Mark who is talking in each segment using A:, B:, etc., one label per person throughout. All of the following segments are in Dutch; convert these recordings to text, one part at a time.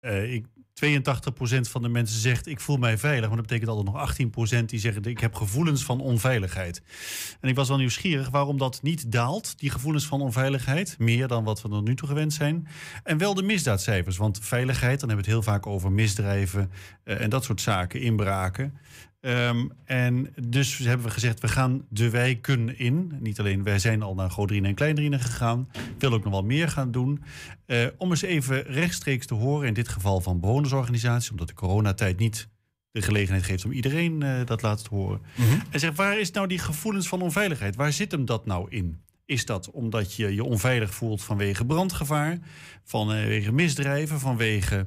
A: uh, ik, 82% van de mensen zegt ik voel mij veilig. Maar dat betekent altijd nog 18% die zeggen ik heb gevoelens van onveiligheid. En ik was wel nieuwsgierig waarom dat niet daalt, die gevoelens van onveiligheid. Meer dan wat we tot nu toe gewend zijn. En wel de misdaadcijfers. Want veiligheid, dan hebben we het heel vaak over misdrijven uh, en dat soort zaken, inbraken. Um, en dus hebben we gezegd, we gaan de wijken in. Niet alleen, wij zijn al naar Godrine en Kleindrine gegaan. Wil ook nog wel meer gaan doen. Uh, om eens even rechtstreeks te horen, in dit geval van bewonersorganisaties... omdat de coronatijd niet de gelegenheid geeft om iedereen uh, dat laten horen. Mm -hmm. En zegt, waar is nou die gevoelens van onveiligheid? Waar zit hem dat nou in? Is dat omdat je je onveilig voelt vanwege brandgevaar, vanwege misdrijven, vanwege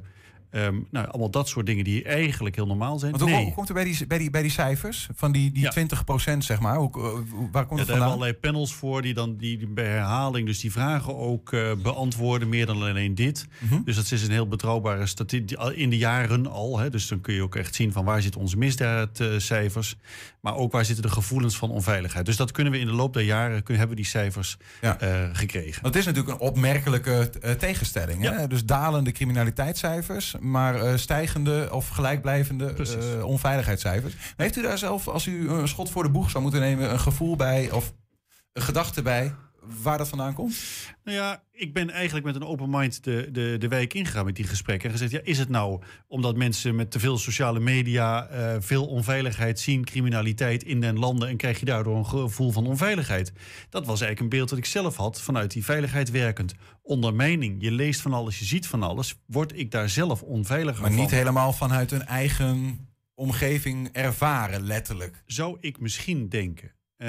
A: Um, nou, allemaal dat soort dingen die eigenlijk heel normaal zijn.
B: Want hoe, nee. hoe komt er bij die, bij, die, bij die cijfers van die, die ja. 20% zeg maar? Hoe, hoe, waar komt
A: ja,
B: het vandaan?
A: hebben allerlei panels voor die dan die, die bij herhaling dus die vragen ook uh, beantwoorden, meer dan alleen dit. Mm -hmm. Dus dat is een heel betrouwbare statistiek in de jaren al. Hè, dus dan kun je ook echt zien van waar zitten onze misdaadcijfers. Maar ook waar zitten de gevoelens van onveiligheid. Dus dat kunnen we in de loop der jaren kunnen, hebben die cijfers ja. uh, gekregen.
B: Dat is natuurlijk een opmerkelijke uh, tegenstelling. Hè? Dus dalende criminaliteitscijfers maar uh, stijgende of gelijkblijvende onveiligheidscijfers. Heeft u daar zelf, als u een schot voor de boeg zou moeten nemen, een gevoel bij of een gedachte bij waar dat vandaan komt?
A: Nou ja, ik ben eigenlijk met een open mind de, de, de wijk ingegaan met die gesprekken. En gezegd, ja, is het nou omdat mensen met te veel sociale media uh, veel onveiligheid zien, criminaliteit in den landen en krijg je daardoor een gevoel van onveiligheid? Dat was eigenlijk een beeld dat ik zelf had vanuit die veiligheid werkend. Onder mening, je leest van alles, je ziet van alles, word ik daar zelf onveiliger
B: maar
A: van.
B: Maar niet helemaal vanuit een eigen omgeving ervaren, letterlijk.
A: Zou ik misschien denken. Uh,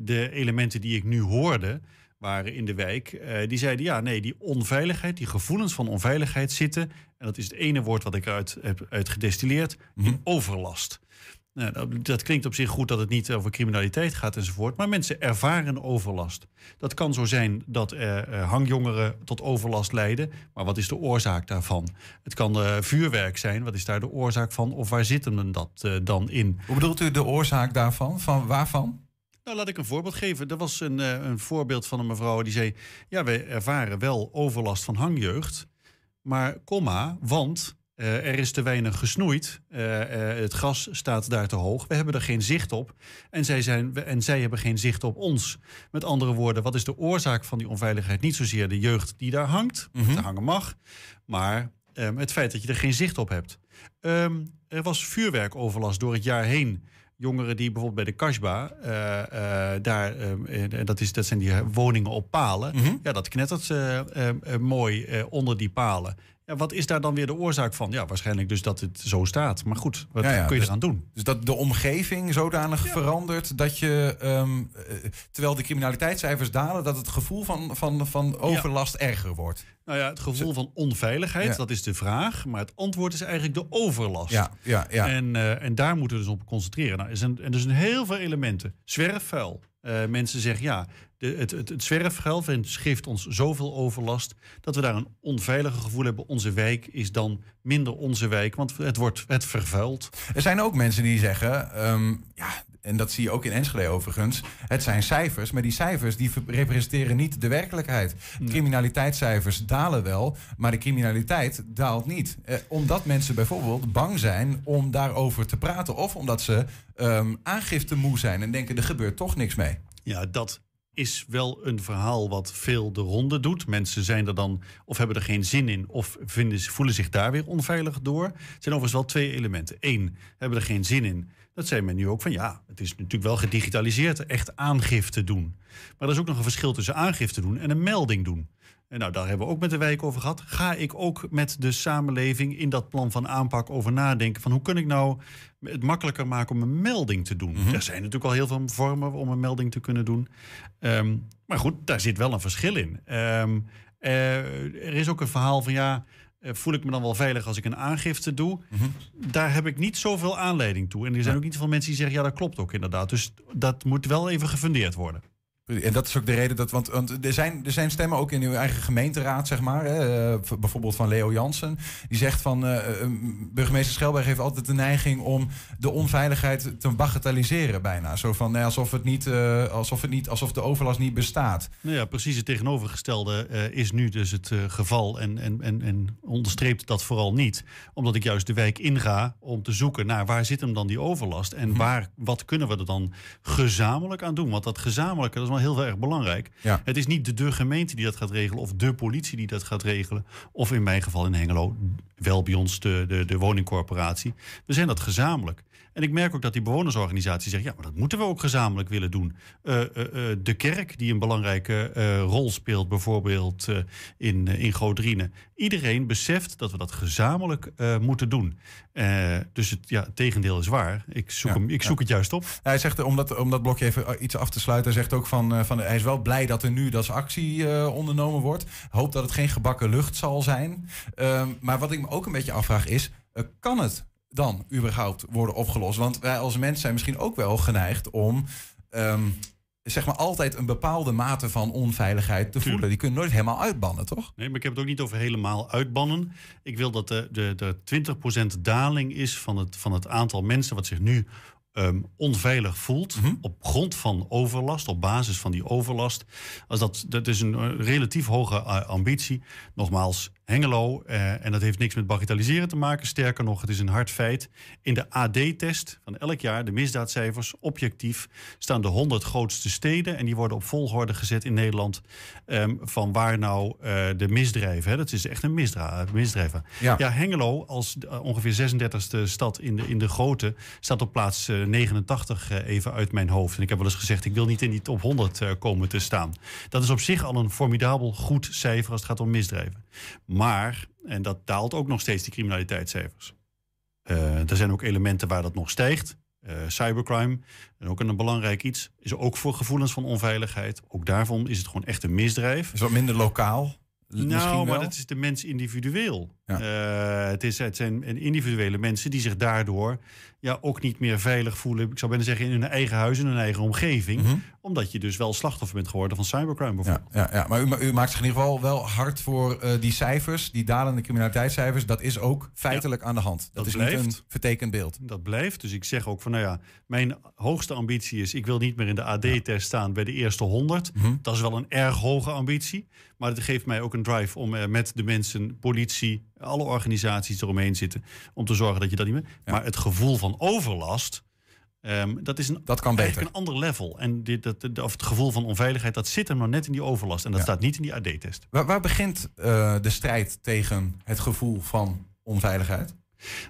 A: de elementen die ik nu hoorde waren in de wijk, uh, die zeiden ja, nee, die onveiligheid, die gevoelens van onveiligheid zitten, en dat is het ene woord wat ik eruit heb uitgedestilleerd, mm -hmm. in overlast. Nou, dat, dat, klinkt op zich goed dat het niet over criminaliteit gaat enzovoort. Maar mensen ervaren overlast. Dat kan zo zijn dat uh, hangjongeren tot overlast leiden. Maar wat is de oorzaak daarvan? Het kan uh, vuurwerk zijn. Wat is daar de oorzaak van? Of waar zit hem dat uh, dan in?
B: Hoe bedoelt u de oorzaak daarvan? Van waarvan?
A: Nou, laat ik een voorbeeld geven. Er was een, een voorbeeld van een mevrouw die zei... ja, wij ervaren wel overlast van hangjeugd. Maar, komma, want... Uh, er is te weinig gesnoeid. Uh, uh, het gas staat daar te hoog. We hebben er geen zicht op. En zij, zijn, en zij hebben geen zicht op ons. Met andere woorden, wat is de oorzaak van die onveiligheid? Niet zozeer de jeugd die daar hangt, mm -hmm. hangen mag. Maar um, het feit dat je er geen zicht op hebt. Um, er was vuurwerkoverlast door het jaar heen jongeren die bijvoorbeeld bij de Kasbah, uh, uh, daar, uh, dat, is, dat zijn die woningen op palen. Mm -hmm. Ja, dat knettert mooi onder die palen. Ja, wat is daar dan weer de oorzaak van? Ja, waarschijnlijk dus dat het zo staat. Maar goed, wat ja, ja, kun je
B: dus,
A: eraan doen?
B: Dus dat de omgeving zodanig ja. verandert dat je, um, terwijl de criminaliteitscijfers dalen, dat het gevoel van, van, van overlast erger wordt.
A: Nou ja, het gevoel van onveiligheid, dat is de vraag. Maar het antwoord is eigenlijk de overlast.
B: Ja, ja, ja.
A: En, uh, en daar moeten we dus op concentreren. Nou, er zijn, en er zijn heel veel elementen. Zwerfvuil. Uh, mensen zeggen ja, de, het, het, het zwerfvuil ons zoveel overlast dat we daar een onveilige gevoel hebben. Onze wijk is dan minder onze wijk, want het wordt het vervuilt.
B: Er zijn ook mensen die zeggen, um, ja, en dat zie je ook in Enschede overigens. Het zijn cijfers, maar die cijfers die representeren niet de werkelijkheid. Nee. Criminaliteitscijfers dalen wel, maar de criminaliteit daalt niet. Eh, omdat mensen bijvoorbeeld bang zijn om daarover te praten, of omdat ze um, aangifte moe zijn en denken er gebeurt toch niks mee.
A: Ja, dat is wel een verhaal wat veel de ronde doet. Mensen zijn er dan of hebben er geen zin in of vinden, voelen zich daar weer onveilig door. Er zijn overigens wel twee elementen. Eén, hebben er geen zin in. Dat zei men nu ook van ja, het is natuurlijk wel gedigitaliseerd, echt aangifte doen. Maar er is ook nog een verschil tussen aangifte doen en een melding doen. En nou, daar hebben we ook met de wijk over gehad. Ga ik ook met de samenleving in dat plan van aanpak over nadenken van hoe kun ik nou het makkelijker maken om een melding te doen? Mm -hmm. Er zijn natuurlijk al heel veel vormen om een melding te kunnen doen. Um, maar goed, daar zit wel een verschil in. Um, uh, er is ook een verhaal van ja, voel ik me dan wel veilig als ik een aangifte doe. Mm -hmm. Daar heb ik niet zoveel aanleiding toe. En er zijn ook niet veel mensen die zeggen, ja, dat klopt ook inderdaad. Dus dat moet wel even gefundeerd worden.
B: En dat is ook de reden dat, want, want er, zijn, er zijn stemmen ook in uw eigen gemeenteraad, zeg maar. Hè, eh, bijvoorbeeld van Leo Jansen. Die zegt van uh, burgemeester Schelberg heeft altijd de neiging om de onveiligheid te bagatelliseren bijna. Zo van nee, alsof het niet, uh, alsof het niet, alsof de overlast niet bestaat.
A: Nou ja, precies het tegenovergestelde is nu dus het geval. En, en, en, en onderstreept dat vooral niet. Omdat ik juist de wijk inga om te zoeken naar waar zit hem dan die overlast. En mhm. waar, wat kunnen we er dan gezamenlijk aan doen? Want dat gezamenlijke, dat is heel erg belangrijk. Het is niet de, de gemeente die dat gaat regelen of de politie die dat gaat regelen. Of in mijn geval in Hengelo wel bij ons de, de, de woningcorporatie. We zijn dat gezamenlijk. En ik merk ook dat die bewonersorganisatie zegt: ja, maar dat moeten we ook gezamenlijk willen doen. Uh, uh, de kerk, die een belangrijke rol speelt, bijvoorbeeld in, in Godrine. Iedereen beseft dat we dat gezamenlijk moeten doen. dus het, ja, tegendeel is waar. Ik zoek, hem, ik zoek het juist op.
B: hij zegt, om dat, om dat blokje even iets af te sluiten, hij zegt ook van, van hij is wel blij dat er nu dat actie ondernomen wordt. Hoop dat het geen gebakken lucht zal zijn. Ehm, maar wat ik me ook een beetje afvraag is, kan het dan überhaupt worden opgelost? Want wij als mens zijn misschien ook wel geneigd om ehm, zeg maar altijd een bepaalde mate van onveiligheid te voelen. Die kunnen nooit helemaal uitbannen, toch?
A: Nee, maar ik heb het ook niet over helemaal uitbannen. Ik wil dat de, de, de 20% daling is van het, van het aantal mensen wat zich nu Ehm, onveilig voelt mhm. op grond van overlast, op basis van die overlast. Als dat, dat is een eh, relatief hoge eh, ambitie. Nogmaals, Hengelo, eh, en dat heeft niks met bagatelliseren te maken. Sterker nog, het is een hard feit. In de AD-test van elk jaar, de misdaadcijfers, objectief, staan de 100 grootste steden. En die worden op volgorde gezet in Nederland. Ehm, van waar nou de misdrijven. Hè. Dat is echt een misdrijf. misdrijven. Ja. ja. Hengelo, als ongeveer 36e stad in de, in de grote, staat op plaats 89 eh, even uit mijn hoofd. En ik heb wel eens gezegd, ik wil niet in die top 100 eh, komen te staan. Dat is op zich al een formidabel goed cijfer als het gaat om misdrijven. Maar, en dat daalt ook nog steeds, die criminaliteitscijfers. Uh, er zijn ook elementen waar dat nog stijgt. cybercrime, en ook een belangrijk iets, is ook voor gevoelens van onveiligheid. Ook daarvan is het gewoon echt een misdrijf.
B: Is wat minder lokaal?
A: Nou, maar dat is de mens individueel. Het, is, het zijn individuele mensen die zich daardoor ja, ook niet meer veilig voelen. Ik zou bijna zeggen in hun eigen huis, in hun eigen omgeving. Mhm. Omdat je dus wel slachtoffer bent geworden van cybercrime bijvoorbeeld.
B: Ja, ja, ja. maar u, u, maakt zich in ieder geval wel hard voor uh, die cijfers, die dalende criminaliteitscijfers. Dat is ook feitelijk aan de hand. Dat, dat is blijft, niet een vertekend beeld.
A: Dat blijft. Dus ik zeg ook van, nou ja, mijn hoogste ambitie is... ik wil niet meer in de AD-test staan bij de eerste 100. Mhm. Dat is wel een erg hoge ambitie. Maar het geeft mij ook een drive om uh, met de mensen, politie, alle organisaties eromheen zitten... om te zorgen dat je dat niet meer... Maar het gevoel van overlast. Um, dat is een,
B: dat kan beter.
A: een ander level. En dit, dat, of het gevoel van onveiligheid, dat zit er maar net in die overlast. En dat staat niet in die AD-test.
B: Waar, waar, begint uh, de strijd tegen het gevoel van onveiligheid?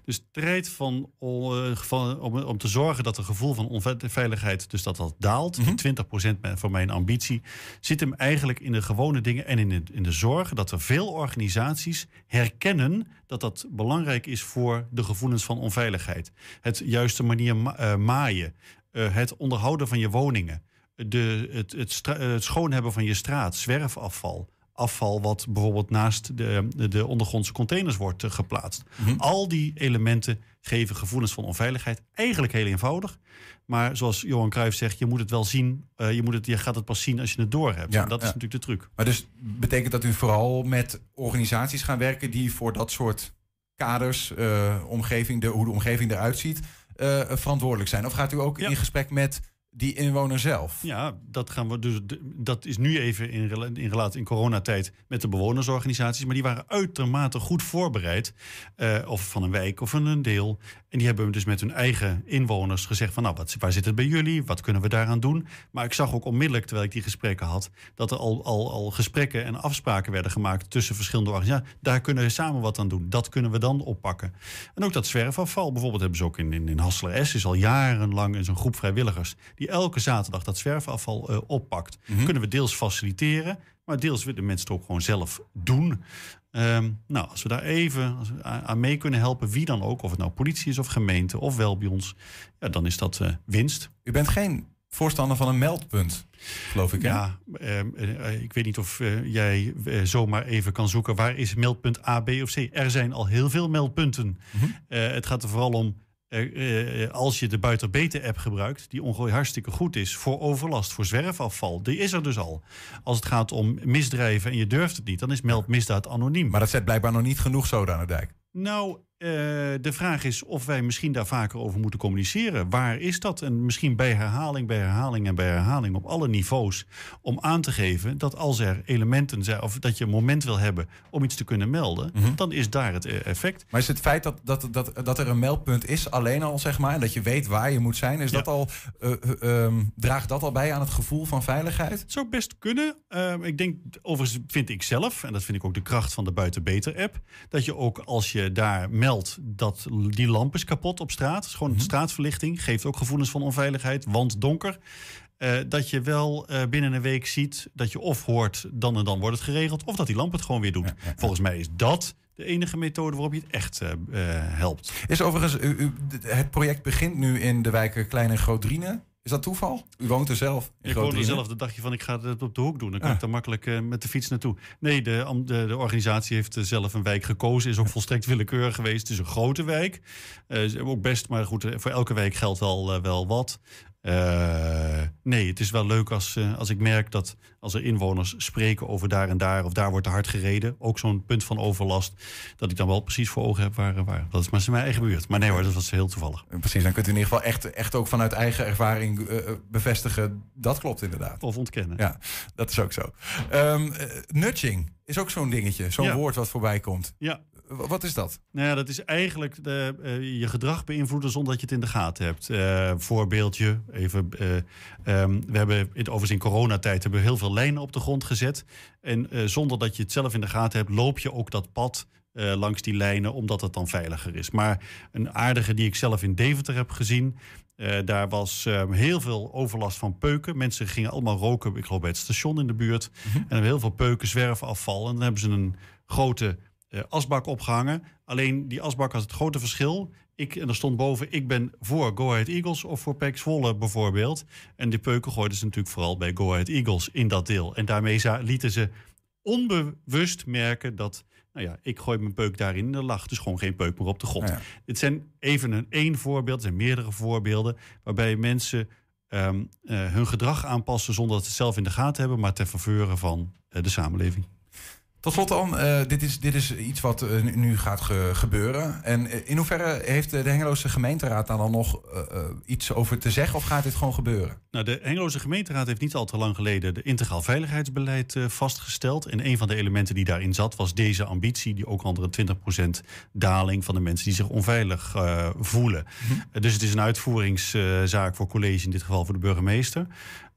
A: De strijd van, uh, van, om, om te zorgen dat het gevoel van onveiligheid, dus dat dat daalt, mm -hmm. 20% voor mijn ambitie, zit hem eigenlijk in de gewone dingen en in de, in de zorg dat er veel organisaties herkennen dat dat belangrijk is voor de gevoelens van onveiligheid. Het juiste manier ma uh, maaien, uh, het onderhouden van je woningen, de, het, het, het schoon hebben van je straat, zwerfafval afval wat bijvoorbeeld naast de, de ondergrondse containers wordt eh, geplaatst. Mhm. Al die elementen geven gevoelens van onveiligheid. Eigenlijk heel eenvoudig. Maar zoals Johan Cruijff zegt, je moet het wel zien. Uh, je, moet het, je gaat het pas zien als je het door hebt. Ja, en dat is natuurlijk de truc.
B: Maar dus betekent dat u vooral met organisaties gaan werken die voor dat soort kaders, uh, omgeving, de, hoe de omgeving eruit ziet, uh, verantwoordelijk zijn? Of gaat u ook in gesprek met die inwoner zelf.
A: Ja, dat gaan we dus. Dat is nu even in, in relatie in coronatijd met de bewonersorganisaties. Maar die waren uitermate goed voorbereid. Uh, of van een wijk of van een deel. En die hebben dus met hun eigen inwoners gezegd: van nou, wat, waar zit het bij jullie? Wat kunnen we daaraan doen? Maar ik zag ook onmiddellijk, terwijl ik die gesprekken had, dat er al, al, al gesprekken en afspraken werden gemaakt tussen verschillende organisaties. Ja, daar kunnen we samen wat aan doen. Dat kunnen we dan oppakken. En ook dat zwerfafval, bijvoorbeeld, hebben ze ook in, in, in Hassler S. Is al jarenlang zo'n groep vrijwilligers elke zaterdag dat zwerfafval uh, oppakt. Mhm. Kunnen we deels faciliteren, maar deels willen mensen het ook gewoon zelf doen. Um, nou, als we daar even aan mee kunnen helpen, wie dan ook, of het nou politie is of gemeente of wel bij ons, ja, dan is dat uh, winst.
B: U bent geen voorstander van een meldpunt, geloof ik. Hè?
A: Ja, uh, ik weet niet of jij zomaar even kan zoeken waar is meldpunt A, B of C. Er zijn al heel veel meldpunten. Mm het gaat er vooral om uh, als je de Buiter Beter app gebruikt, die ongeveer hartstikke goed is voor overlast, voor zwerfafval. Die is er dus al. Als het gaat om misdrijven en je durft het niet, dan is meld misdaad anoniem.
B: Maar dat zet blijkbaar nog niet genoeg zo aan de dijk.
A: Nou, uh, de vraag is of wij misschien daar vaker over moeten communiceren. Waar is dat? En misschien bij herhaling, bij herhaling en bij herhaling op alle niveaus. Om aan te geven dat als er elementen zijn, of dat je een moment wil hebben om iets te kunnen melden, mm -hmm. dan is daar het e-, effect.
B: Maar is het feit dat, dat, dat, dat er een meldpunt is, alleen al zeg maar, en dat je weet waar je moet zijn, is ja. dat al, uh, uh, um, draagt dat al bij aan het gevoel van veiligheid?
A: Het zou best kunnen. ik denk, overigens vind ik zelf, en dat vind ik ook de kracht van de Buiten Beter app, dat je ook als je daar meldt dat die lamp is kapot op straat. Is gewoon mm -hmm. straatverlichting. Geeft ook gevoelens van onveiligheid. Want donker. Uh, dat je wel uh, binnen een week ziet dat je of hoort, dan en dan wordt het geregeld. Of dat die lamp het gewoon weer doet. Ja, ja, ja. Volgens mij is dat de enige methode waarop je het echt uh, helpt.
B: Is overigens, u, u, het project begint nu in de wijken Klein en Groot-Driene. Is dat toeval? U woont er zelf.
A: Ik woon er zelf. Dan dacht je van ik ga het op de hoek doen. Dan kan ah. ik daar makkelijk uh, met de fiets naartoe. Nee, de, de, de organisatie heeft uh, zelf een wijk gekozen. Is ook volstrekt willekeurig geweest. Het is een grote wijk. Uh, ook best, maar goed, voor elke wijk geldt wel, wel wat. Uh, nee, het is wel leuk als, uh, als ik merk dat als er inwoners spreken over daar en daar, of daar wordt te hard gereden, ook zo'n punt van overlast, dat ik dan wel precies voor ogen heb waar. waar. Dat is maar mijn eigen buurt. Maar nee hoor, dat was heel toevallig.
B: Precies, dan kunt u in ieder geval echt, echt ook vanuit eigen ervaring uh, bevestigen. Dat klopt inderdaad.
A: Of ontkennen.
B: Ja, dat is ook zo. Um, nudging is ook zo'n dingetje, zo'n ja. woord wat voorbij komt.
A: Ja,
B: wat is dat?
A: Nou ja, dat is eigenlijk de, uh, je gedrag beïnvloeden zonder dat je het in de gaten hebt. Uh, voorbeeldje, even. Uh, um, we hebben in, overigens in coronatijd hebben we heel veel lijnen op de grond gezet. En zonder dat je het zelf in de gaten hebt, loop je ook dat pad langs die lijnen, omdat het dan veiliger is. Maar een aardige die ik zelf in Deventer heb gezien. daar was heel veel overlast van peuken. Mensen gingen allemaal roken, ik geloof bij het station in de buurt. Mm -hmm. En hebben heel veel peuken, zwerfafval. En dan hebben ze een grote asbak opgehangen. Alleen die asbak had het grote verschil. Ik, en er stond boven, ik ben voor Go Ahead Eagles of voor Pax Zwolle bijvoorbeeld. En die peuken gooiden ze natuurlijk vooral bij Go Ahead Eagles in dat deel. En daarmee lieten ze onbewust merken dat, nou ja, ik gooi mijn peuk daarin. Er lag dus gewoon geen peuk meer op de grond. Ja. Dit zijn even een één voorbeeld, er zijn meerdere voorbeelden, waarbij mensen um, uh, hun gedrag aanpassen zonder dat ze het zelf in de gaten hebben, maar ter faveur van uh, de samenleving.
B: Tot slot dan, uh, dit, is, dit is iets wat uh, nu gaat ge gebeuren. En uh, in hoeverre heeft de Hengeloze gemeenteraad daar dan nog iets over te zeggen of gaat dit gewoon gebeuren?
A: Nou, de Hengeloze gemeenteraad heeft niet al te lang geleden de integraal veiligheidsbeleid vastgesteld. En een van de elementen die daarin zat was deze ambitie, die ook andere 20% daling van de mensen die zich onveilig voelen. -hmm. dus het is een uitvoeringszaak voor college, in dit geval voor de burgemeester.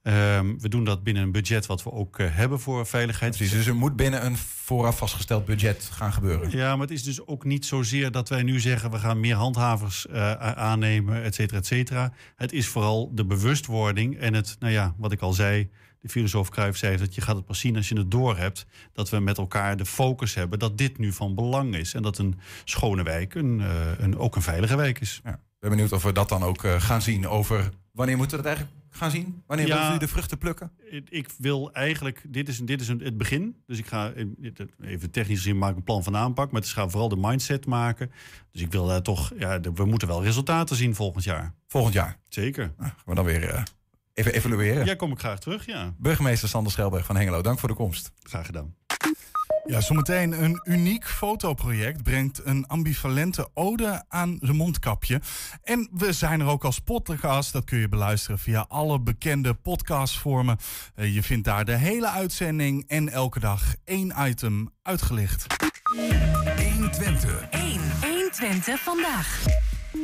A: Um, we doen dat binnen een budget wat we ook uh, hebben voor veiligheid.
B: Precies, dus er moet binnen een vooraf vastgesteld budget gaan gebeuren.
A: Ja, maar het is dus ook niet zozeer dat wij nu zeggen... we gaan meer handhavers uh, aannemen, et cetera, et cetera. Het is vooral de bewustwording en het, nou ja, wat ik al zei... de filosoof Cruijff zei dat je gaat het pas zien als je het door hebt... dat we met elkaar de focus hebben dat dit nu van belang is... en dat een schone wijk een, uh, een, ook een veilige wijk is.
B: Ja. Ben benieuwd of we dat dan ook gaan zien over... wanneer moeten we het eigenlijk gaan zien? Wanneer ja, u de vruchten plukken?
A: Ik wil eigenlijk, dit is, dit is een, het begin. Dus ik ga even technisch gezien maken een plan van aanpak. Maar het gaat vooral de mindset maken. Dus ik wil daar toch, ja, we moeten wel resultaten zien volgend jaar.
B: Volgend jaar?
A: Zeker.
B: Nou, gaan we dan weer uh, even evalueren.
A: Ja, kom ik graag terug, ja.
B: Burgemeester Sander Schelberg van Hengelo, dank voor de komst.
A: Graag gedaan.
C: Ja, zometeen een uniek fotoproject brengt een ambivalente ode aan de mondkapje. En we zijn er ook als podcast. Dat kun je beluisteren via alle bekende podcastvormen. Uh, je vindt daar de hele uitzending en elke dag één item uitgelicht.
D: 120. 1, 120 vandaag.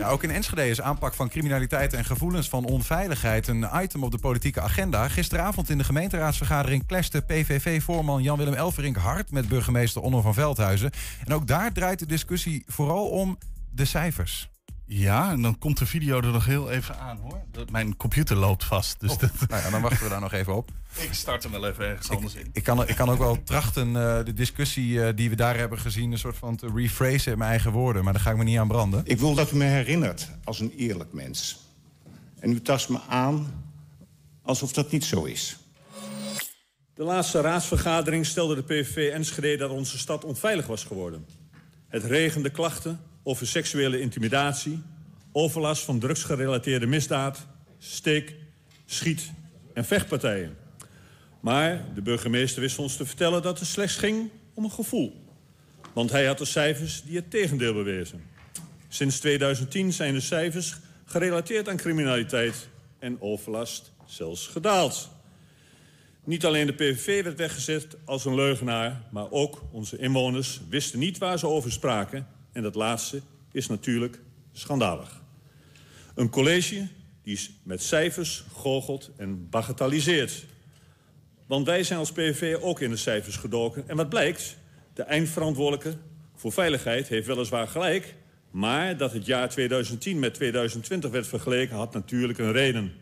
B: Ook in Enschede is aanpak van criminaliteit en gevoelens van onveiligheid een item op de politieke agenda. Gisteravond in de gemeenteraadsvergadering clashte PVV-voorman Jan-Willem Elverink hard met burgemeester Onno van Veldhuizen. En ook daar draait de discussie vooral om de cijfers.
C: Ja, en dan komt de video er nog heel even aan hoor. Mijn computer loopt vast. Dus
B: oh, dat... nou ja, dan wachten we daar nog even op.
C: Ik start hem wel even ergens anders in.
B: Ik kan, ik kan ook wel trachten uh, de discussie uh, die we daar hebben gezien... een soort van te rephrasen in mijn eigen woorden. Maar daar ga ik me niet aan branden.
E: Ik wil dat u me herinnert als een eerlijk mens. En u tast me aan alsof dat niet zo is.
F: De laatste raadsvergadering stelde de PVV Enschede dat onze stad onveilig was geworden. Het regende klachten over seksuele intimidatie, overlast van drugsgerelateerde misdaad, steek, schiet en vechtpartijen. Maar de burgemeester wist ons te vertellen dat het slechts ging om een gevoel. Want hij had de cijfers die het tegendeel bewezen. Sinds 2010 zijn de cijfers gerelateerd aan criminaliteit en overlast zelfs gedaald. Niet alleen de PVV werd weggezet als een leugenaar... maar ook onze inwoners wisten niet waar ze over spraken. En dat laatste is natuurlijk schandalig. Een college die met cijfers goochelt en bagatelliseert. Want wij zijn als PVV ook in de cijfers gedoken. En wat blijkt? De eindverantwoordelijke voor veiligheid heeft weliswaar gelijk... maar dat het jaar 2010 met 2020 werd vergeleken had natuurlijk een reden.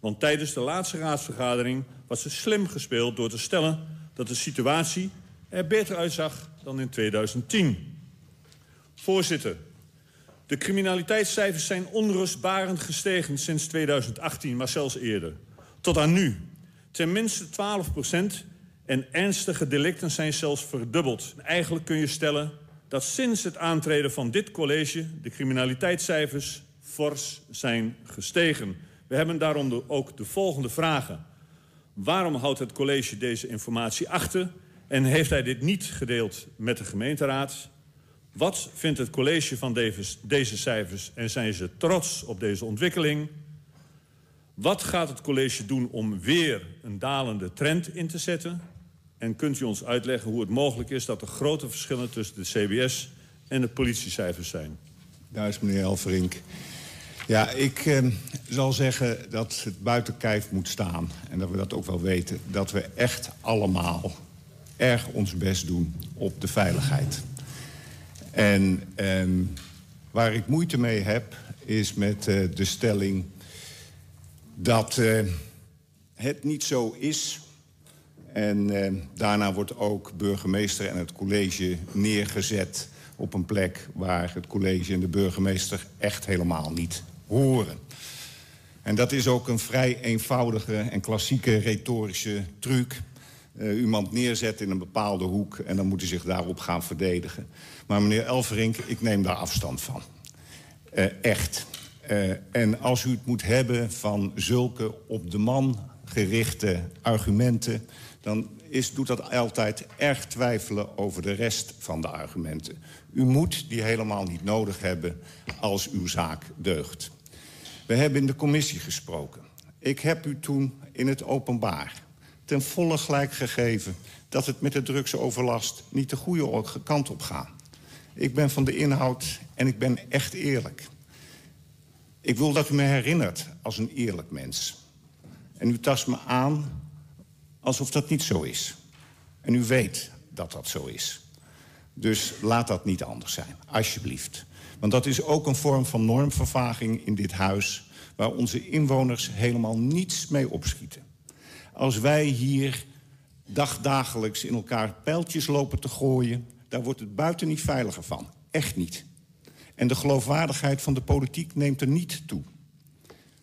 F: Want tijdens de laatste raadsvergadering was er slim gespeeld door te stellen... dat de situatie er beter uitzag dan in 2010. Voorzitter, de criminaliteitscijfers zijn onrustbarend gestegen sinds 2018, maar zelfs eerder. Tot aan nu. Ten minste 12 procent en ernstige delicten zijn zelfs verdubbeld. Eigenlijk kun je stellen dat sinds het aantreden van dit college... de criminaliteitscijfers fors zijn gestegen. We hebben daarom ook de volgende vragen. Waarom houdt het college deze informatie achter... en heeft hij dit niet gedeeld met de gemeenteraad... Wat vindt het college van deze cijfers en zijn ze trots op deze ontwikkeling? Wat gaat het college doen om weer een dalende trend in te zetten? En kunt u ons uitleggen hoe het mogelijk is dat er grote verschillen tussen de CBS en de politiecijfers zijn?
E: Daar is meneer Elverink. Ja, ik eh, zal zeggen dat het buiten kijf moet staan. En dat we dat ook wel weten. Dat we echt allemaal erg ons best doen op de veiligheid. En ehm, waar ik moeite mee heb, is met uh, de stelling dat uh, het niet zo is. En uh, daarna wordt ook burgemeester en het college neergezet op een plek waar het college en de burgemeester echt helemaal niet horen. En dat is ook een vrij eenvoudige en klassieke retorische truc uh, iemand neerzet in een bepaalde hoek... en dan moet hij zich daarop gaan verdedigen. Maar meneer Elverink, ik neem daar afstand van. Uh, echt. Uh, en als u het moet hebben van zulke op de man gerichte argumenten... dan is, doet dat altijd erg twijfelen over de rest van de argumenten. U moet die helemaal niet nodig hebben als uw zaak deugt. We hebben in de commissie gesproken. Ik heb u toen in het openbaar ten volle gelijk gegeven... dat het met de drugsoverlast niet de goede kant op gaat. Ik ben van de inhoud en ik ben echt eerlijk. Ik wil dat u me herinnert als een eerlijk mens. En u tast me aan alsof dat niet zo is. En u weet dat dat zo is. Dus laat dat niet anders zijn, alsjeblieft. Want dat is ook een vorm van normvervaging in dit huis... waar onze inwoners helemaal niets mee opschieten als wij hier dagdagelijks in elkaar pijltjes lopen te gooien... daar wordt het buiten niet veiliger van. Echt niet. En de geloofwaardigheid van de politiek neemt er niet toe.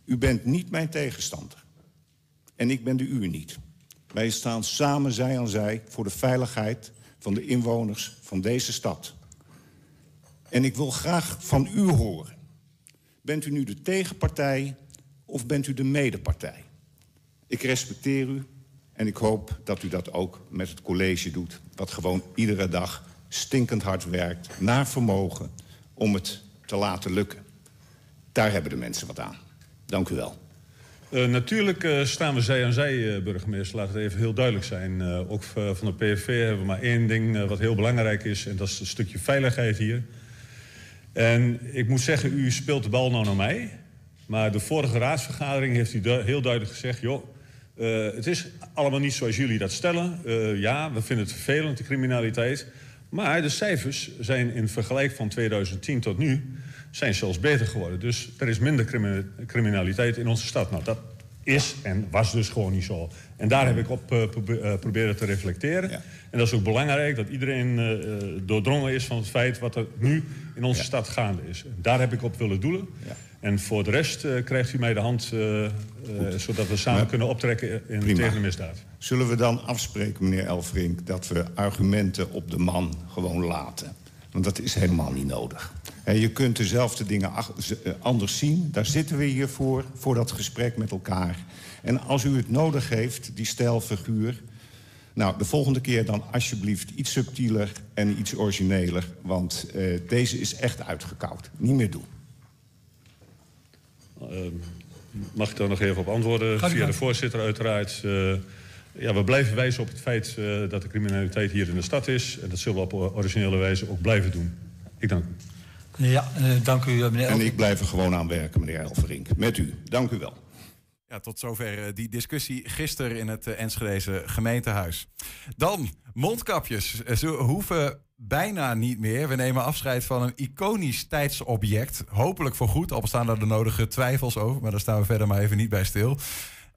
E: U bent niet mijn tegenstander. En ik ben de uwe niet. Wij staan samen zij aan zij voor de veiligheid van de inwoners van deze stad. En ik wil graag van u horen. Bent u nu de tegenpartij of bent u de medepartij? Ik respecteer u en ik hoop dat u dat ook met het college doet... wat gewoon iedere dag stinkend hard werkt, naar vermogen... om het te laten lukken. Daar hebben de mensen wat aan. Dank u wel.
F: Uh, natuurlijk uh, staan we zij aan zij, uh, burgemeester. Laat het even heel duidelijk zijn. ook van de PVV hebben we maar één ding wat heel belangrijk is... en dat is een stukje veiligheid hier. En ik moet zeggen, u speelt de bal nou naar mij... Maar de vorige raadsvergadering heeft u heel duidelijk gezegd... joh, het is allemaal niet zoals jullie dat stellen. Ja, we vinden het vervelend, de criminaliteit. Maar de cijfers zijn in vergelijking van 2010 tot nu... zijn zelfs beter geworden. Dus er is minder criminaliteit in onze stad. Nou, dat is en was dus gewoon niet zo. En daar heb ik op uh, proberen te reflecteren. Ja. En dat is ook belangrijk dat iedereen uh, doordrongen is van het feit... wat er nu in onze ja. stad gaande is. En daar heb ik op willen doelen. Ja. En voor de rest uh, krijgt u mij de hand, uh, uh, zodat we samen maar, kunnen optrekken in, tegen de misdaad.
E: Zullen we dan afspreken, meneer Elfrink, dat we argumenten op de man gewoon laten? Want dat is helemaal niet nodig. En je kunt dezelfde dingen anders zien. Daar zitten we hier voor, voor dat gesprek met elkaar. En als u het nodig heeft, die stijlfiguur... Nou, de volgende keer dan alsjeblieft iets subtieler en iets origineler. Want uh, deze is echt uitgekoud. Niet meer doen.
F: Uh, mag ik daar nog even op antwoorden? Via de voorzitter uiteraard. Uh, ja, we blijven wijzen op het feit uh, dat de criminaliteit hier in de stad is. En dat zullen we op originele wijze ook blijven doen. Ik dank u.
G: Ja, dank u meneer Elverink.
E: En ik blijf er gewoon aan werken, meneer Elverink. Met u. Dank u wel.
B: Ja, tot zover die discussie gisteren in het Enschedeze gemeentehuis. Dan mondkapjes. Ze hoeven bijna niet meer. We nemen afscheid van een iconisch tijdsobject. Hopelijk voor goed, al bestaan er de nodige twijfels over. Maar daar staan we verder maar even niet bij stil.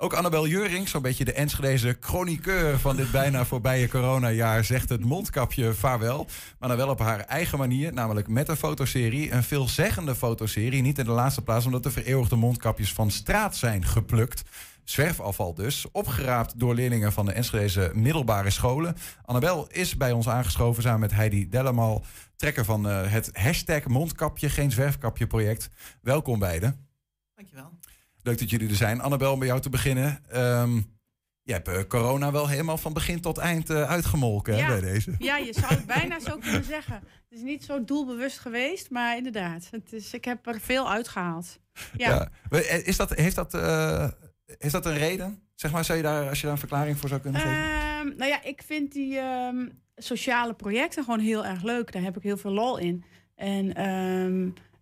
B: Ook Annabel Juring, zo'n beetje de Enschedeze chroniqueur van dit bijna voorbije coronajaar, zegt het mondkapje vaarwel. Maar dan wel op haar eigen manier, namelijk met een fotoserie. Een veelzeggende fotoserie, niet in de laatste plaats omdat de vereeuwigde mondkapjes van straat zijn geplukt. Zwerfafval dus, opgeraapt door leerlingen van de Enschedeze middelbare scholen. Annabel is bij ons aangeschoven samen met Heidi Dellemal, trekker van uh, het hashtag mondkapje geen zwerfkapje project. Welkom beiden.
H: Dankjewel.
B: Leuk dat jullie er zijn. Annabel, om bij jou te beginnen. Um, je hebt uh, corona wel helemaal van begin tot eind uh, uitgemolken
H: ja.
B: hè, bij deze.
H: Ja, je zou het bijna zo kunnen zeggen. Het is niet zo doelbewust geweest, maar inderdaad. Het is, ik heb er veel uitgehaald. Ja.
B: ja. Is dat, heeft dat, uh, is dat een reden? Zeg maar, zou je daar, als je daar een verklaring voor zou kunnen geven?
H: Um, nou ja, ik vind die um, sociale projecten gewoon heel erg leuk. Daar heb ik heel veel lol in. En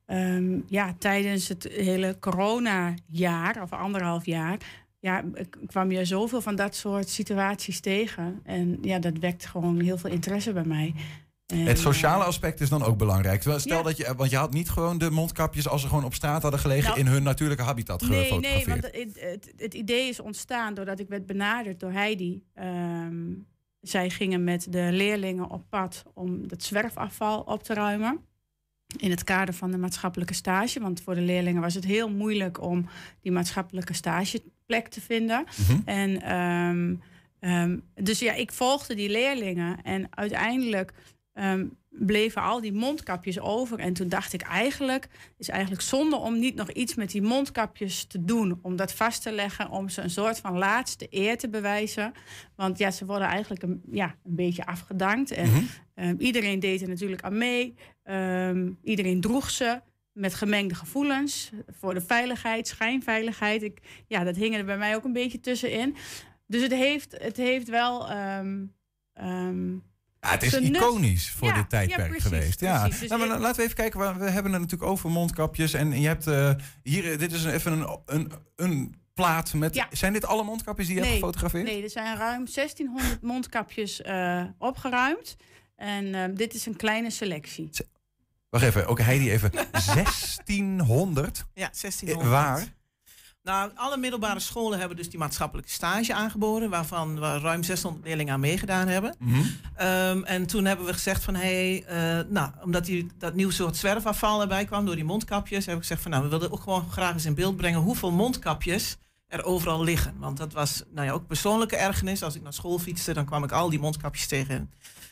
H: Um, ja, tijdens het hele corona-jaar of anderhalf jaar, ja, kwam je zoveel van dat soort situaties tegen. En ja, dat wekt gewoon heel veel interesse bij mij. En,
B: het sociale aspect is dan ook belangrijk. Stel ja. dat je, want je had niet gewoon de mondkapjes als ze gewoon op straat hadden gelegen nou, in hun natuurlijke habitat
H: nee,
B: gefotografeerd.
H: Nee, want het, het, het, idee is ontstaan doordat ik werd benaderd door Heidi. Um, zij gingen met de leerlingen op pad om het zwerfafval op te ruimen in het kader van de maatschappelijke stage. Want voor de leerlingen was het heel moeilijk om die maatschappelijke stageplek te vinden.
B: Mhm.
H: Mm -hmm. En um, um, dus ja, ik volgde die leerlingen en uiteindelijk um, bleven al die mondkapjes over. En toen dacht ik eigenlijk, is eigenlijk zonde om niet nog iets met die mondkapjes te doen. Om dat vast te leggen, om ze een soort van laatste eer te bewijzen. Want ja, ze worden eigenlijk een, ja, een beetje afgedankt. En
B: Mhm.
H: um, iedereen deed er natuurlijk aan mee. Um, iedereen droeg ze met gemengde gevoelens. Voor de veiligheid, schijnveiligheid. Ik, ja, dat hing er bij mij ook een beetje tussenin. Dus het heeft, het heeft wel... Um,
B: ja, het is
H: Zijn nut.
B: iconisch voor
H: Ja,
B: dit tijdperk
H: ja, precies,
B: geweest. Ja.
H: precies. Dus
B: Nou, maar laten we even kijken. we- hebben het natuurlijk over mondkapjes. En je hebt eh, hier, eh, dit is een, even een, een, een plaat met.
H: Ja.
B: Zijn dit alle mondkapjes die je hebt gefotografeerd?
H: Nee, er zijn ruim 1600 mondkapjes eh, opgeruimd. En ehm, dit is een kleine selectie.
B: Wacht even, ook Heidi even. 1600?
I: Ja,
B: Eh,
I: 1600.
B: Waar?
I: Nou, alle middelbare scholen hebben dus die maatschappelijke stage aangeboden, waarvan we ruim 600 leerlingen aan meegedaan hebben.
B: Mhm.
I: Ehm, en toen hebben we gezegd van, hé, hey, eh, nou, omdat die, dat nieuw soort zwerfafval erbij kwam door die mondkapjes, hebben we gezegd van, nou, we wilden ook gewoon graag eens in beeld brengen hoeveel mondkapjes er overal liggen. Want dat was, nou ja, ook persoonlijke ergernis. Als ik naar school fietste, dan kwam ik al die mondkapjes tegen.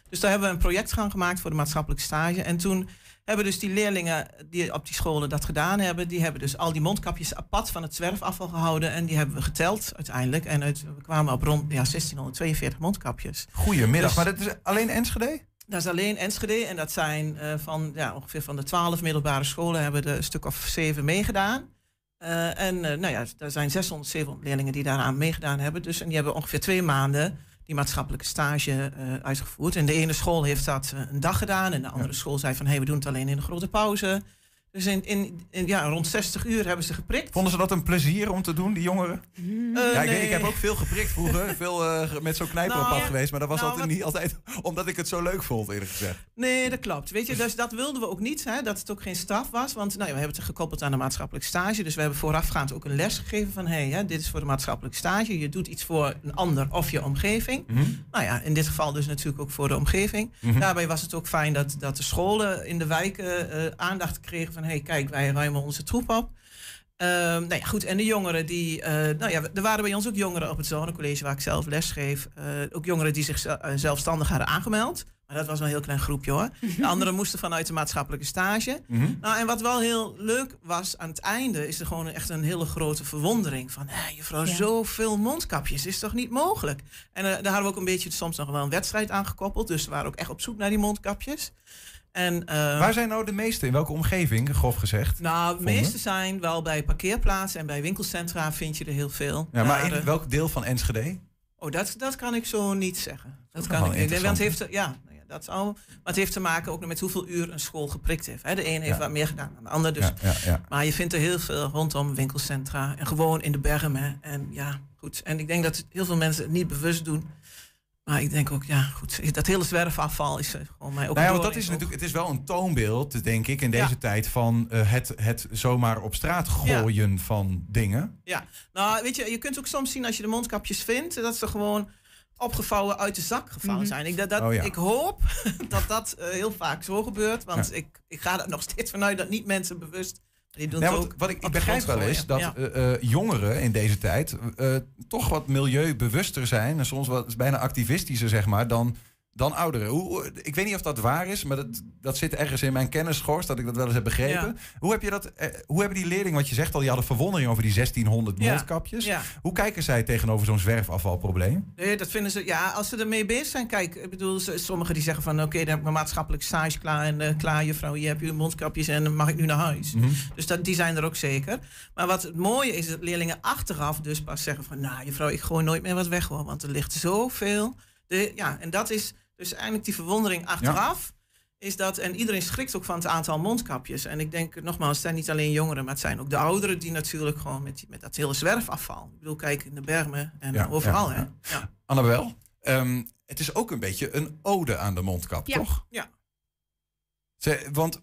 I: Dus daar hebben we een projectgang gemaakt voor de maatschappelijke stage. En toen hebben dus die leerlingen die op die scholen dat gedaan hebben, die hebben dus al die mondkapjes apart van het zwerfafval gehouden. En die hebben we geteld uiteindelijk. En uit, we kwamen op rond ja, 1642 mondkapjes.
B: Goedemiddag.
I: Dus-
B: maar dat is alleen Enschede?
I: Dat is alleen Enschede. En dat zijn eh, van ja, ongeveer van de twaalf middelbare scholen hebben er een stuk of zeven meegedaan. Eh, en eh, nou ja, er zijn 600, 700 leerlingen die daaraan meegedaan hebben. Dus, en die hebben ongeveer twee maanden die maatschappelijke stage eh, uitgevoerd. En de ene school heeft dat eh, een dag gedaan. En de andere school zei van, hé, hey, we doen het alleen in een grote pauze. Dus in, in, in- ja, rond 60 uur hebben ze geprikt.
B: Vonden ze dat een plezier om te doen, die jongeren?
I: Eh,
B: ja, ik, weet,
I: nee.
B: ik heb ook veel geprikt vroeger. veel eh, met zo'n knijper op
I: Nou,
B: geweest. Maar dat was
I: Nou,
B: altijd
I: wat-
B: niet altijd omdat ik het zo leuk vond, eerlijk gezegd.
I: Nee, dat klopt. Weet je, dus dat wilden we ook niet, hè, dat het ook geen straf was. Want nou ja, we hebben het gekoppeld aan de maatschappelijke stage. Dus we hebben voorafgaand ook een les gegeven van... hé, hey, dit is voor de maatschappelijke stage. Je doet iets voor een ander of je omgeving.
B: Mhm.
I: Nou ja, in dit geval dus natuurlijk ook voor de omgeving.
B: Mhm.
I: Daarbij was het ook fijn dat, dat de scholen in de wijken eh, aandacht kregen van... hé, hey, kijk, wij ruimen onze troep op. Ehm, nou ja, goed. En de jongeren die... eh, nou ja, er waren bij ons ook jongeren op het zonecollege waar ik zelf les geef. eh, ook jongeren die zich zelfstandig hadden aangemeld. Maar dat was wel een heel klein groepje hoor. De anderen moesten vanuit de maatschappelijke stage.
B: Mhm.
I: Nou, en wat wel heel leuk was aan het einde, is er gewoon echt een hele grote verwondering. Van, hé, juffrouw,
H: Ja.
I: zoveel mondkapjes, is toch niet mogelijk? En eh, daar hadden we ook een beetje soms nog wel een wedstrijd aan gekoppeld. Dus we waren ook echt op zoek naar die mondkapjes. En, eh,
B: Waar zijn nou de meeste? In welke omgeving, grof gezegd?
I: nou, de meeste zijn wel bij parkeerplaatsen en bij winkelcentra vind je er heel veel.
B: Ja, maar in
I: eh,
B: welk deel van Enschede?
I: Oh, dat, dat kan ik zo niet zeggen. Dat
B: ook
I: kan ik niet. Want heeft, ja, nou ja, dat zou, maar het heeft te maken ook met hoeveel uur een school geprikt heeft. Hè. De een heeft
B: Ja.
I: wat meer gedaan dan de ander. Dus,
B: ja, ja, ja.
I: Maar je vindt er heel veel rondom winkelcentra en gewoon in de bergen. En ja, goed. En ik denk dat heel veel mensen het niet bewust doen. Maar ik denk ook, ja, goed. Dat hele zwerfafval is eh, gewoon mij ook
B: Nou ja, want dat is natuurlijk, het is wel een toonbeeld, denk ik, in deze
I: Ja.
B: tijd van eh, het, het zomaar op straat gooien van dingen.
I: Ja, nou weet je, je kunt ook soms zien als je de mondkapjes vindt, dat ze gewoon opgevouwen uit de zak gevallen
H: Mhm.
I: zijn. Ik, dat, dat,
B: Oh ja.
I: ik hoop dat dat eh, heel vaak zo gebeurt, want ik, ik ga er nog steeds vanuit dat niet mensen bewust. Ook
B: wat ik, ik begrijp wel is dat.
I: Ja.
B: eh, eh, jongeren in deze tijd eh, toch wat milieubewuster zijn en soms wat bijna activistischer, zeg maar, dan, dan ouderen. Hoe, ik weet niet of dat waar is, maar dat, dat zit ergens in mijn kennisschors dat ik dat wel eens heb begrepen.
I: Ja.
B: Hoe, heb je dat, eh, hoe hebben die leerlingen, wat je zegt al, die hadden verwondering over die 1600
I: Ja.
B: mondkapjes.
I: Ja.
B: Hoe kijken zij tegenover zo'n zwerfafvalprobleem?
I: Nee, dat vinden ze. Ja, als ze ermee bezig zijn. Kijk, ik bedoel, sommigen die zeggen van oké, dan heb ik mijn maatschappelijk stage klaar. En eh, klaar, juffrouw, hier heb je mondkapjes en dan mag ik nu naar huis.
B: Mhm.
I: Dus dat, die zijn er ook zeker. Maar wat het mooie is, dat leerlingen achteraf dus pas zeggen van nou, juffrouw, ik gooi nooit meer wat weg hoor. Want er ligt zoveel. De, ja, en dat is dus eigenlijk die verwondering achteraf. Is dat, en iedereen schrikt ook van het aantal mondkapjes. En ik denk nogmaals, het zijn niet alleen jongeren, maar het zijn ook de ouderen die natuurlijk gewoon met, die- met dat hele zwerfafval. Ik bedoel, kijk in de bermen en
B: Ja,
I: overal.
B: ja,
I: hè?
B: ja.
I: Ja.
B: Annabel, ehm, het is ook een beetje een ode aan de mondkap,
H: Ja.
B: toch?
I: Ja.
B: Ze, want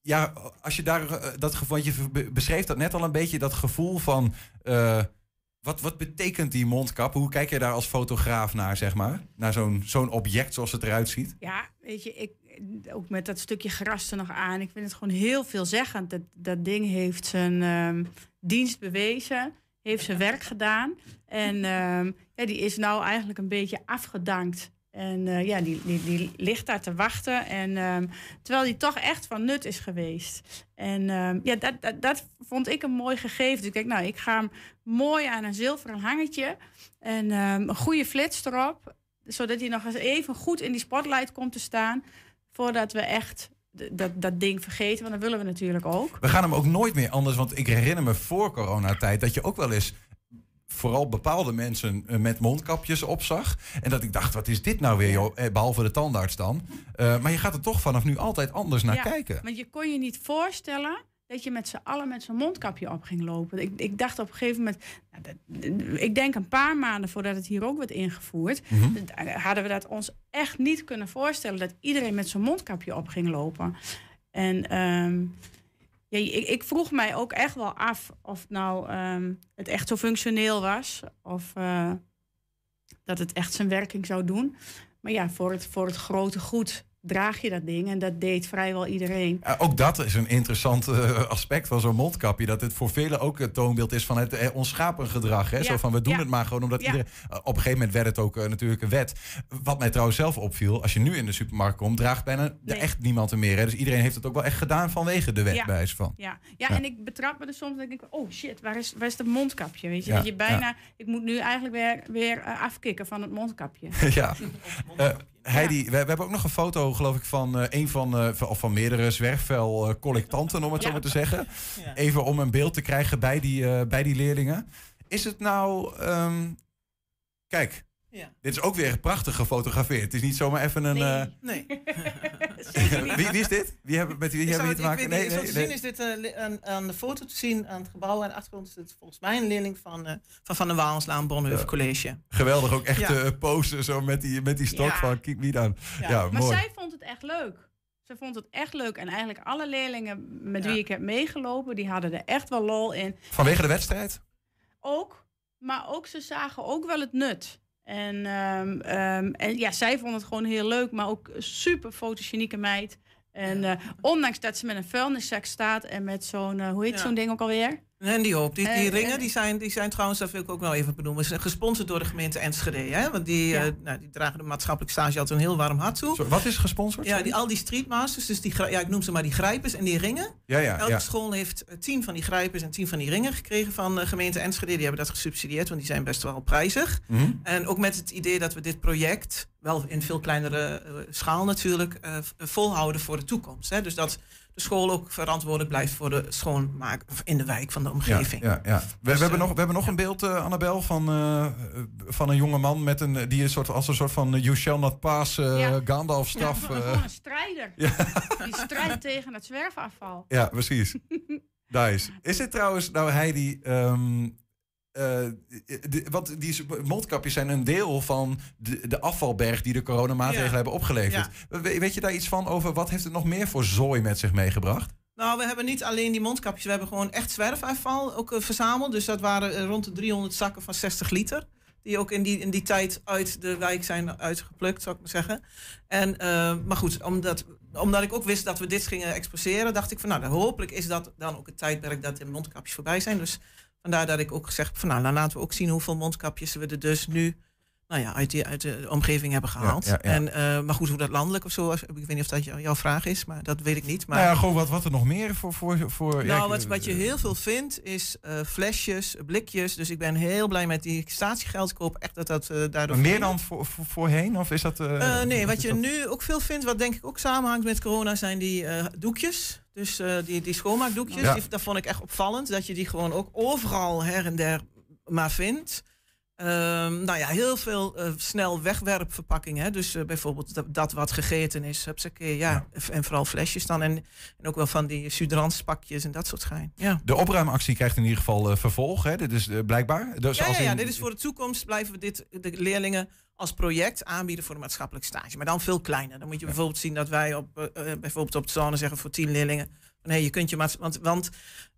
B: ja, als je daar eh, dat gevoel, want je be- beschreef dat net al een beetje, dat gevoel van eh, wat, wat betekent die mondkap? Hoe kijk je daar als fotograaf naar, zeg maar? Naar zo'n zo'n object zoals het eruit ziet?
H: Ja, weet je, ik, ook met dat stukje gras er nog aan. Ik vind het gewoon heel veelzeggend. Dat, dat ding heeft zijn ehm, dienst bewezen, heeft zijn werk gedaan. En ehm, ja, die is nou eigenlijk een beetje afgedankt. En eh, ja, die, die, die ligt daar te wachten. En, ehm, terwijl die toch echt van nut is geweest. En ehm, ja, dat, dat, dat vond ik een mooi gegeven. Dus ik denk, nou, ik ga hem mooi aan een zilveren hangetje. En ehm, een goede flits erop zodat hij nog eens even goed in die spotlight komt te staan. Voordat we echt dat, dat ding vergeten. Want dat willen we natuurlijk ook.
B: We gaan hem ook nooit meer anders, want ik herinner me voor coronatijd dat je ook wel eens vooral bepaalde mensen eh, met mondkapjes opzag. En dat ik dacht, wat is dit nou weer, joh? Eh, behalve de tandarts dan. Eh, maar je gaat er toch vanaf nu altijd anders naar
H: Ja,
B: kijken.
H: Want je kon je niet voorstellen dat je met z'n allen met zo'n mondkapje op ging lopen. Ik, ik dacht op een gegeven moment, nou, dat- ik denk een paar maanden voordat het hier ook werd ingevoerd,
B: Mhm.
H: hadden we dat ons echt niet kunnen voorstellen dat iedereen met zo'n mondkapje op ging lopen. En ehm, ja, ik, ik vroeg mij ook echt wel af of nou ehm, het echt zo functioneel was of eh, dat het echt zijn werking zou doen. Maar ja, voor het, voor het grote goed draag je dat ding en dat deed vrijwel iedereen.
B: Ja, ook dat is een interessant eh, aspect van zo'n mondkapje. Dat het voor velen ook het toonbeeld is van het eh, onschapengedrag. Hè?
H: Ja,
B: Zo van, we doen
H: ja.
B: het maar gewoon omdat
H: Ja.
B: iedereen... eh, op een gegeven moment werd het ook natuurlijk een wet. Wat mij trouwens zelf opviel, als je nu in de supermarkt komt... draagt bijna er
H: Nee.
B: echt niemand er meer. Hè? Dus iedereen heeft het ook wel echt gedaan vanwege de wet,
H: Ja.
B: bij wijze van.
H: Ja, ja,
B: Ja.
H: en ik betrap me er soms ik denk, oh shit, waar is, waar is dat mondkapje? Weet je,
B: Ja,
H: dat je bijna, ik moet nu eigenlijk weer, weer afkicken van het mondkapje.
B: ja. Heidi, we, we hebben ook nog een foto, geloof ik, van eh, een van, eh, van, of van meerdere zwerfvel-collectanten, om het zo maar te zeggen. Even om een beeld te krijgen bij die, eh, bij die leerlingen. Is het nou. ehm, kijk,
I: Ja.
B: dit is ook weer prachtig gefotografeerd. Het is niet zomaar even een. eh,
I: Nee.
H: Zeker niet.
B: wie, wie is dit? Wie hebben, met wie hebben we hier
I: het-
B: te maken?
I: niet, zo te zien is dit eh, li- aan, aan de foto te zien aan het gebouw. Aan de achtergrond is het volgens mij een leerling van eh, van, van de Waalslaan Bonhoeffer
B: Ja.
I: College.
B: Geweldig, ook echt
I: Ja.
B: eh, posen zo met die, met die stok
H: Ja.
B: van kijk wie dan. Ja,
I: Ja.
H: Maar
B: mooi.
H: zij vond het echt leuk. Ze vond het echt leuk. En eigenlijk alle leerlingen met
I: Ja.
H: wie ik heb meegelopen, die hadden er echt wel lol in.
B: Vanwege de wedstrijd?
H: Ook, maar ook ze zagen ook wel het nut. En, ehm, ehm, en ja, zij vond het gewoon heel leuk, maar ook super fotogenieke meid. En eh, ondanks dat ze met een vuilniszak staat en met zo'n, eh, hoe heet
I: Ja.
H: zo'n ding ook alweer?
I: En die hoop. Die, die
H: Eh,
I: ringen
H: en-
I: die zijn, die zijn trouwens, dat wil ik ook wel even benoemen, zijn gesponsord door de gemeente Enschede. Hè? Want die,
H: Ja.
I: eh, nou, die dragen de maatschappelijke stage altijd een heel warm hart toe.
B: Wat is gesponsord?
I: Ja, die, al die streetmasters, dus die, ja, ik noem ze maar die grijpers en die ringen.
B: ja, ja,
I: Elke
B: ja.
I: school heeft eh, tien van die grijpers en tien van die ringen gekregen van de gemeente Enschede. Die hebben dat gesubsidieerd, want die zijn best wel prijzig.
B: Mhm.
I: En ook met het idee dat we dit project, wel in veel kleinere eh, schaal natuurlijk, eh, volhouden voor de toekomst. Hè? Dus dat school ook verantwoordelijk blijft voor de schoonmaak in de wijk van de omgeving.
B: ja, ja. We, we hebben nog, we hebben nog een beeld, eh, Annabel, van, eh, van een jonge man met een, die een soort, als een soort van eh, You Shall Not Pass eh,
H: Ja.
B: Gandalf-staf.
H: Ja,
B: eh,
H: gewoon een strijder. Die strijdt tegen het zwerfafval.
B: Ja, precies. nice. Is dit trouwens, nou Heidi, ehm eh, de- want die mondkapjes zijn een deel van de, de afvalberg die de coronamaatregelen
I: Ja.
B: hebben opgeleverd. We- weet je daar iets van over wat heeft het nog meer voor zooi met zich meegebracht?
I: Nou, we hebben niet alleen die mondkapjes, we hebben gewoon echt zwerfafval ook eh, verzameld. Dus dat waren eh, rond de 300 zakken van 60 liter. Die ook in die, in die tijd uit de wijk zijn uitgeplukt, zou ik maar zeggen. En, eh, maar goed, omdat, omdat ik ook wist dat we dit gingen exposeren, dacht ik van nou, hopelijk is dat dan ook het tijdperk dat de mondkapjes voorbij zijn. Dus vandaar dat ik ook gezegd heb van nou, dan laten we ook zien hoeveel mondkapjes we er dus nu nou ja, uit, die, uit de omgeving hebben gehaald.
B: ja, ja.
I: En, eh, maar goed, hoe dat landelijk of zo ik weet niet of dat jou- jouw vraag is, maar dat weet ik niet. Maar,
B: Nou ja, gewoon wat, wat er nog meer voor... voor, voor
I: nou, wat, wat je heel veel vindt is eh, flesjes, blikjes. Dus ik ben heel blij met die statiegeld. Ik hoop echt dat dat eh daardoor...
B: Meer
I: verdwijnt.
B: dan voor, voor- voorheen? Of is dat... eh,
I: Eh, nee, wat je
B: dat-
I: nu ook veel vindt, wat denk ik ook samenhangt met corona, zijn die eh, doekjes. Dus eh, die, die schoonmaakdoekjes.
B: Ja.
I: Die, dat vond ik echt opvallend. Dat je die gewoon ook overal her en der maar vindt. Ehm, nou ja, heel veel eh, snel wegwerpverpakkingen. Dus eh, bijvoorbeeld dat, dat wat gegeten is. Hupsakee, ja. En vooral flesjes dan. En, en ook wel van die sudrantspakjes en dat soort gein. Ja.
B: De opruimactie krijgt in ieder geval eh, vervolg, hè? Dit is blijkbaar. Dus
I: Ja,
B: als
I: ja, ja,
B: in-
I: dit is voor de toekomst. Blijven we dit de leerlingen als project aanbieden voor de maatschappelijk stage. Maar dan veel kleiner. Dan moet je bijvoorbeeld zien dat wij op, eh, bijvoorbeeld op de zone zeggen voor tien leerlingen. Hey, je kunt je want, want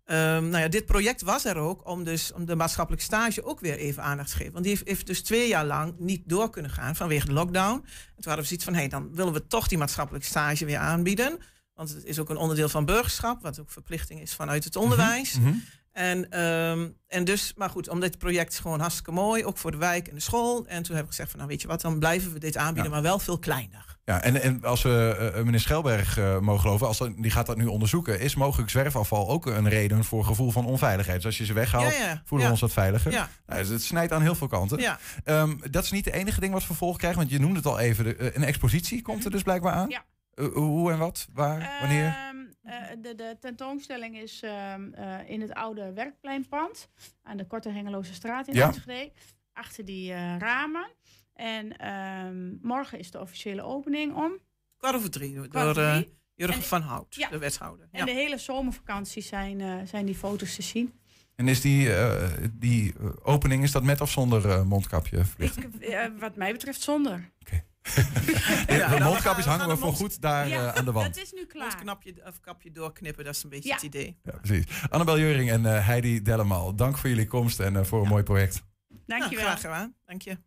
I: ehm, nou ja, dit project was er ook om, dus, om de maatschappelijke stage ook weer even aandacht te geven. Want die heeft, heeft dus twee jaar lang niet door kunnen gaan vanwege de lockdown. En toen hadden we zoiets van, hey, dan willen we toch die maatschappelijke stage weer aanbieden. Want het is ook een onderdeel van burgerschap, wat ook verplichting is vanuit het onderwijs.
B: Mhm.
I: En, ehm, en dus, maar goed, omdat het project is gewoon hartstikke mooi, ook voor de wijk en de school. En toen heb ik gezegd van, nou weet je wat, dan blijven we dit aanbieden,
B: Ja.
I: maar wel veel kleiner.
B: Ja, en, en als we eh, meneer Schelberg eh, mogen geloven, als dat- die gaat dat nu onderzoeken, is mogelijk zwerfafval ook een reden voor gevoel van onveiligheid. Dus als je ze weghaalt,
I: Ja, ja,
B: voelen
I: ja.
B: we ons wat veiliger.
I: Ja.
B: Nou, dus het snijdt aan heel veel kanten.
I: Ja,
B: Ehm, dat is niet het enige ding wat vervolg krijgt, want je noemde het al even. de- eh, een expositie komt er dus blijkbaar aan.
H: Ja.
B: Eh, hoe en wat? Waar? Wanneer?
H: Eh, de, de tentoonstelling is ehm, eh, in het oude werkpleinpand aan de Korte Hengeloze straat in
B: Ja.
H: Enschede. Achter die eh, ramen. En ehm, morgen is de officiële opening om.
I: kwart over drie, door
H: kwart.
I: Jurgen
H: En-
I: van Hout,
H: Ja.
I: de wethouder.
H: En
I: Ja.
H: de hele zomervakantie zijn, zijn die foto's te zien.
B: En is die, die opening, is dat met of zonder mondkapje?
H: Ik, eh, wat mij betreft zonder.
B: de
I: nou, we
B: mondkapjes hangen we
I: de
B: voor goed daar
H: Ja,
B: eh, aan de wand.
H: Dat is nu klaar.
I: Mondknapje of kapje doorknippen, dat is een beetje
H: Ja.
I: het idee.
B: Ja, precies. Annabel Juring en eh, Heidi Dellemal, dank voor jullie komst en eh, voor een mooi project.
H: Dankjewel.
I: Nou, graag gedaan, dank je.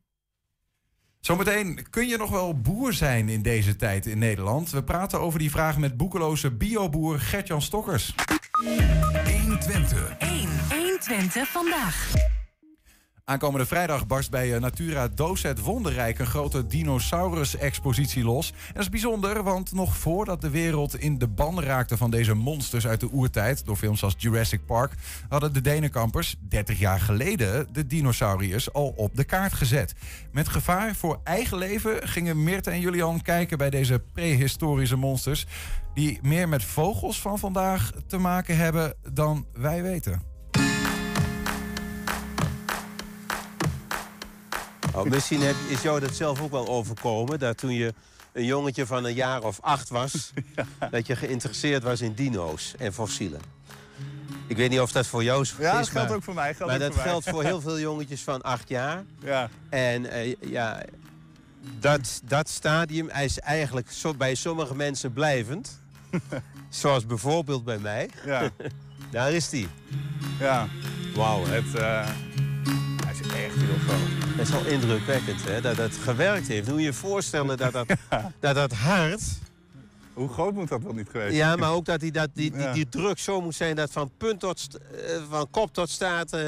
B: Zometeen, kun je nog wel boer zijn in deze tijd in Nederland? We praten over die vraag met boekeloze bioboer Gertjan Stokkers.
G: 120.
D: 1. 120 vandaag.
B: Aankomende vrijdag barst bij eh, Natura Docet Wonderrijk een grote dinosaurus-expositie los. En dat is bijzonder, want nog voordat de wereld in de ban raakte van deze monsters uit de oertijd, door films als Jurassic Park, hadden de Denenkampers 30 jaar geleden de dinosauriërs al op de kaart gezet. Met gevaar voor eigen leven gingen Meerte en Julian kijken bij deze prehistorische monsters, die meer met vogels van vandaag te maken hebben dan wij weten.
J: Nou, misschien heb, is jou dat zelf ook wel overkomen. Dat toen je een jongetje van een jaar of acht was... dat je geïnteresseerd was in dino's en fossielen. Ik weet niet of dat voor jou is.
K: Ja, dat geldt
J: maar,
K: ook voor mij. Geldt
J: maar dat
K: voor mij.
J: geldt voor heel veel jongetjes van acht jaar.
K: Ja.
J: En eh, ja, dat, dat stadium is eigenlijk zo, bij sommige mensen blijvend. Zoals bijvoorbeeld bij mij.
K: Ja.
J: Daar is die.
K: Ja.
J: Wauw.
K: Het, eh, echt heel groot.
J: Dat is wel indrukwekkend, hè? Dat het gewerkt heeft. Moet je je voorstellen dat dat, dat, dat hart...
K: Hoe groot moet dat wel niet geweest
J: Ja,
K: zijn?
J: maar ook dat die, dat die, die,
K: Ja.
J: die druk zo moet zijn dat van, punt tot, eh, van kop tot staart eh,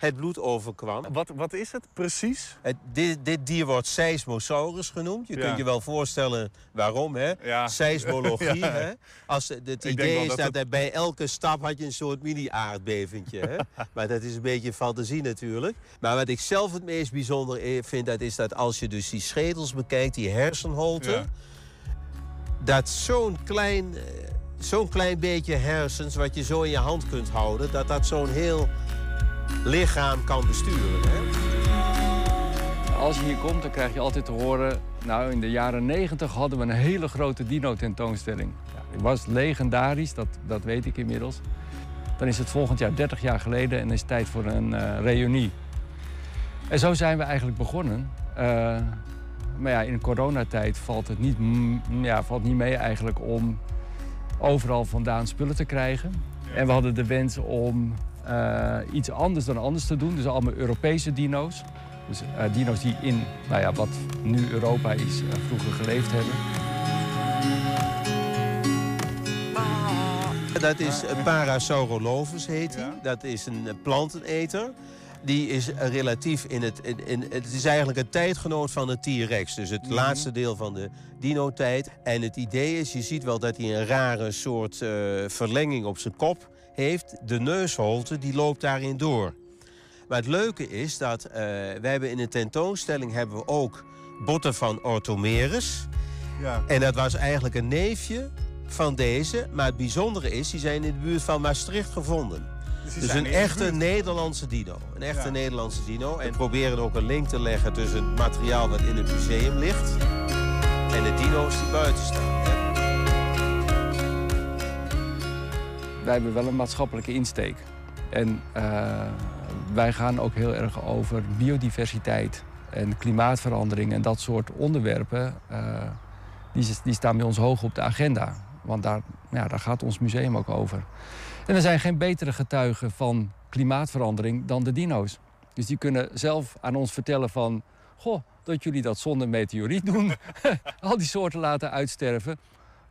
J: het bloed overkwam.
K: Wat, wat is het precies?
J: Het, dit, dit dier wordt Seismosaurus genoemd. Je
K: Ja.
J: kunt je wel voorstellen waarom, hè?
K: Ja.
J: Seismologie,
K: Ja.
J: hè? Als, het idee is
K: dat
J: dat,
K: het-
J: bij elke stap had je een soort mini-aardbevingje, hè? maar dat is een beetje fantasie natuurlijk. Maar wat ik zelf het meest bijzonder vind, dat is dat als je dus die schedels bekijkt, die hersenholten...
K: Ja.
J: dat zo'n klein, eh, zo'n klein beetje hersens, wat je zo in je hand kunt houden... dat dat zo'n heel lichaam kan besturen, hè?
G: Als je hier komt, dan krijg je altijd te horen... nou, in de jaren 90 hadden we een hele grote dino-tentoonstelling. Ja, die was legendarisch, dat, dat weet ik inmiddels. Dan is het volgend jaar 30 jaar geleden en is het tijd voor een eh, reunie. En zo zijn we eigenlijk begonnen. Eh, maar ja, in coronatijd valt het niet, mm, ja, valt niet mee eigenlijk om overal vandaan spullen te krijgen. En we hadden de wens om eh, iets anders dan anders te doen. Dus allemaal Europese dino's. Dus eh, dino's die in nou ja, wat nu Europa is, eh, vroeger geleefd hebben.
J: Dat is Parasaurolophus heet hij. Dat is een planteneter. Die is relatief in het... In, in, het is eigenlijk een tijdgenoot van de T-Rex. Dus het laatste deel van de dino-tijd. En het idee is, je ziet wel dat hij een rare soort verlenging op zijn kop heeft. De neusholte, die loopt daarin door. Maar het leuke is dat eh wij hebben in de tentoonstelling hebben we ook botten van Orthomerus.
K: Ja.
J: En dat was eigenlijk een neefje van deze. Maar het bijzondere is, die zijn in de buurt van Maastricht gevonden.
K: Dus
J: Dus een echte. Nederlandse dino. Een echte
K: Ja.
J: Nederlandse dino. En we proberen ook een link te leggen tussen het materiaal wat in het museum ligt... en de dino's die buiten staan.
G: Wij hebben wel een maatschappelijke insteek. En eh, wij gaan ook heel erg over biodiversiteit en klimaatverandering en dat soort onderwerpen. eh, die, staan bij ons hoog op de agenda. Want daar, ja, daar gaat ons museum ook over. En er zijn geen betere getuigen van klimaatverandering dan de dino's. Dus die kunnen zelf aan ons vertellen van... Goh, dat jullie dat zonder meteoriet doen. Al die soorten laten uitsterven.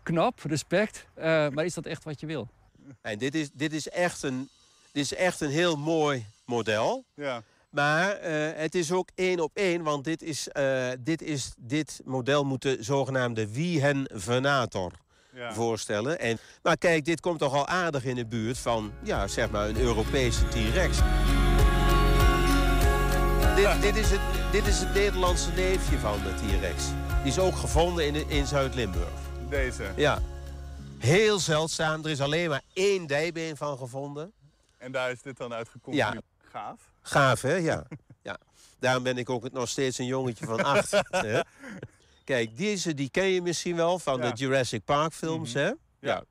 G: Knap, respect. eh, maar is dat echt wat je wil?
J: En dit is, dit, is echt een, dit is echt een heel mooi model.
K: Ja.
J: Maar eh, het is ook één op één, want dit, is, eh, dit, is, dit model moet de zogenaamde Wiehen Venator
K: Ja.
J: voorstellen. En, maar kijk, dit komt toch al aardig in de buurt van ja, zeg maar een Europese T-Rex. Dit, dit, is het, dit is het Nederlandse neefje van de T-Rex. Die is ook gevonden in, in Zuid-Limburg.
K: Deze.
J: Ja. Heel zeldzaam. Er is alleen maar één dijbeen van gevonden.
K: En daar is dit dan uitgekomen.
J: Ja.
K: Gaaf.
J: Gaaf, hè? Ja. ja. Daarom ben ik ook nog steeds een jongetje van acht. hè? Kijk, deze die ken je misschien wel van
K: Ja. Mhm.
J: de Jurassic Park films, hè? Ja.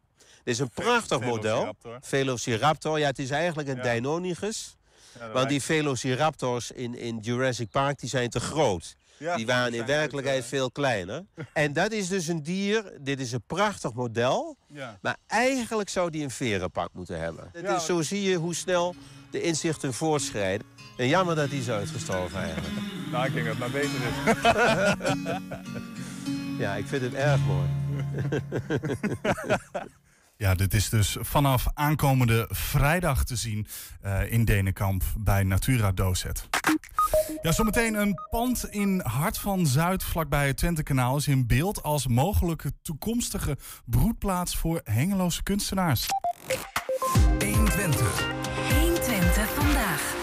J: Dit is een prachtig model.
K: Velociraptor.
J: Velociraptor. Ja, het is eigenlijk een
K: Ja.
J: Deinonychus. Want die Velociraptors in, in Jurassic Park die zijn te groot.
K: Ja,
J: die waren in werkelijkheid
K: uit, eh,
J: veel kleiner. en dat is dus een dier, dit is een prachtig model.
K: Ja.
J: Maar eigenlijk zou die een verenpak moeten hebben.
K: Ja,
J: is, zo zie je hoe snel de inzichten voortschrijden. En jammer dat die is uitgestorven eigenlijk.
K: Nou, ik denk dat het maar beter is.
J: Ja, ik vind het erg mooi.
C: Ja, dit is dus vanaf aankomende vrijdag te zien eh, in Denenkamp bij Natura Dozet. Ja, zometeen een pand in Hart van Zuid, vlakbij het Twentekanaal, is in beeld als mogelijke toekomstige broedplaats voor hengeloze kunstenaars.
D: 120. 120 vandaag.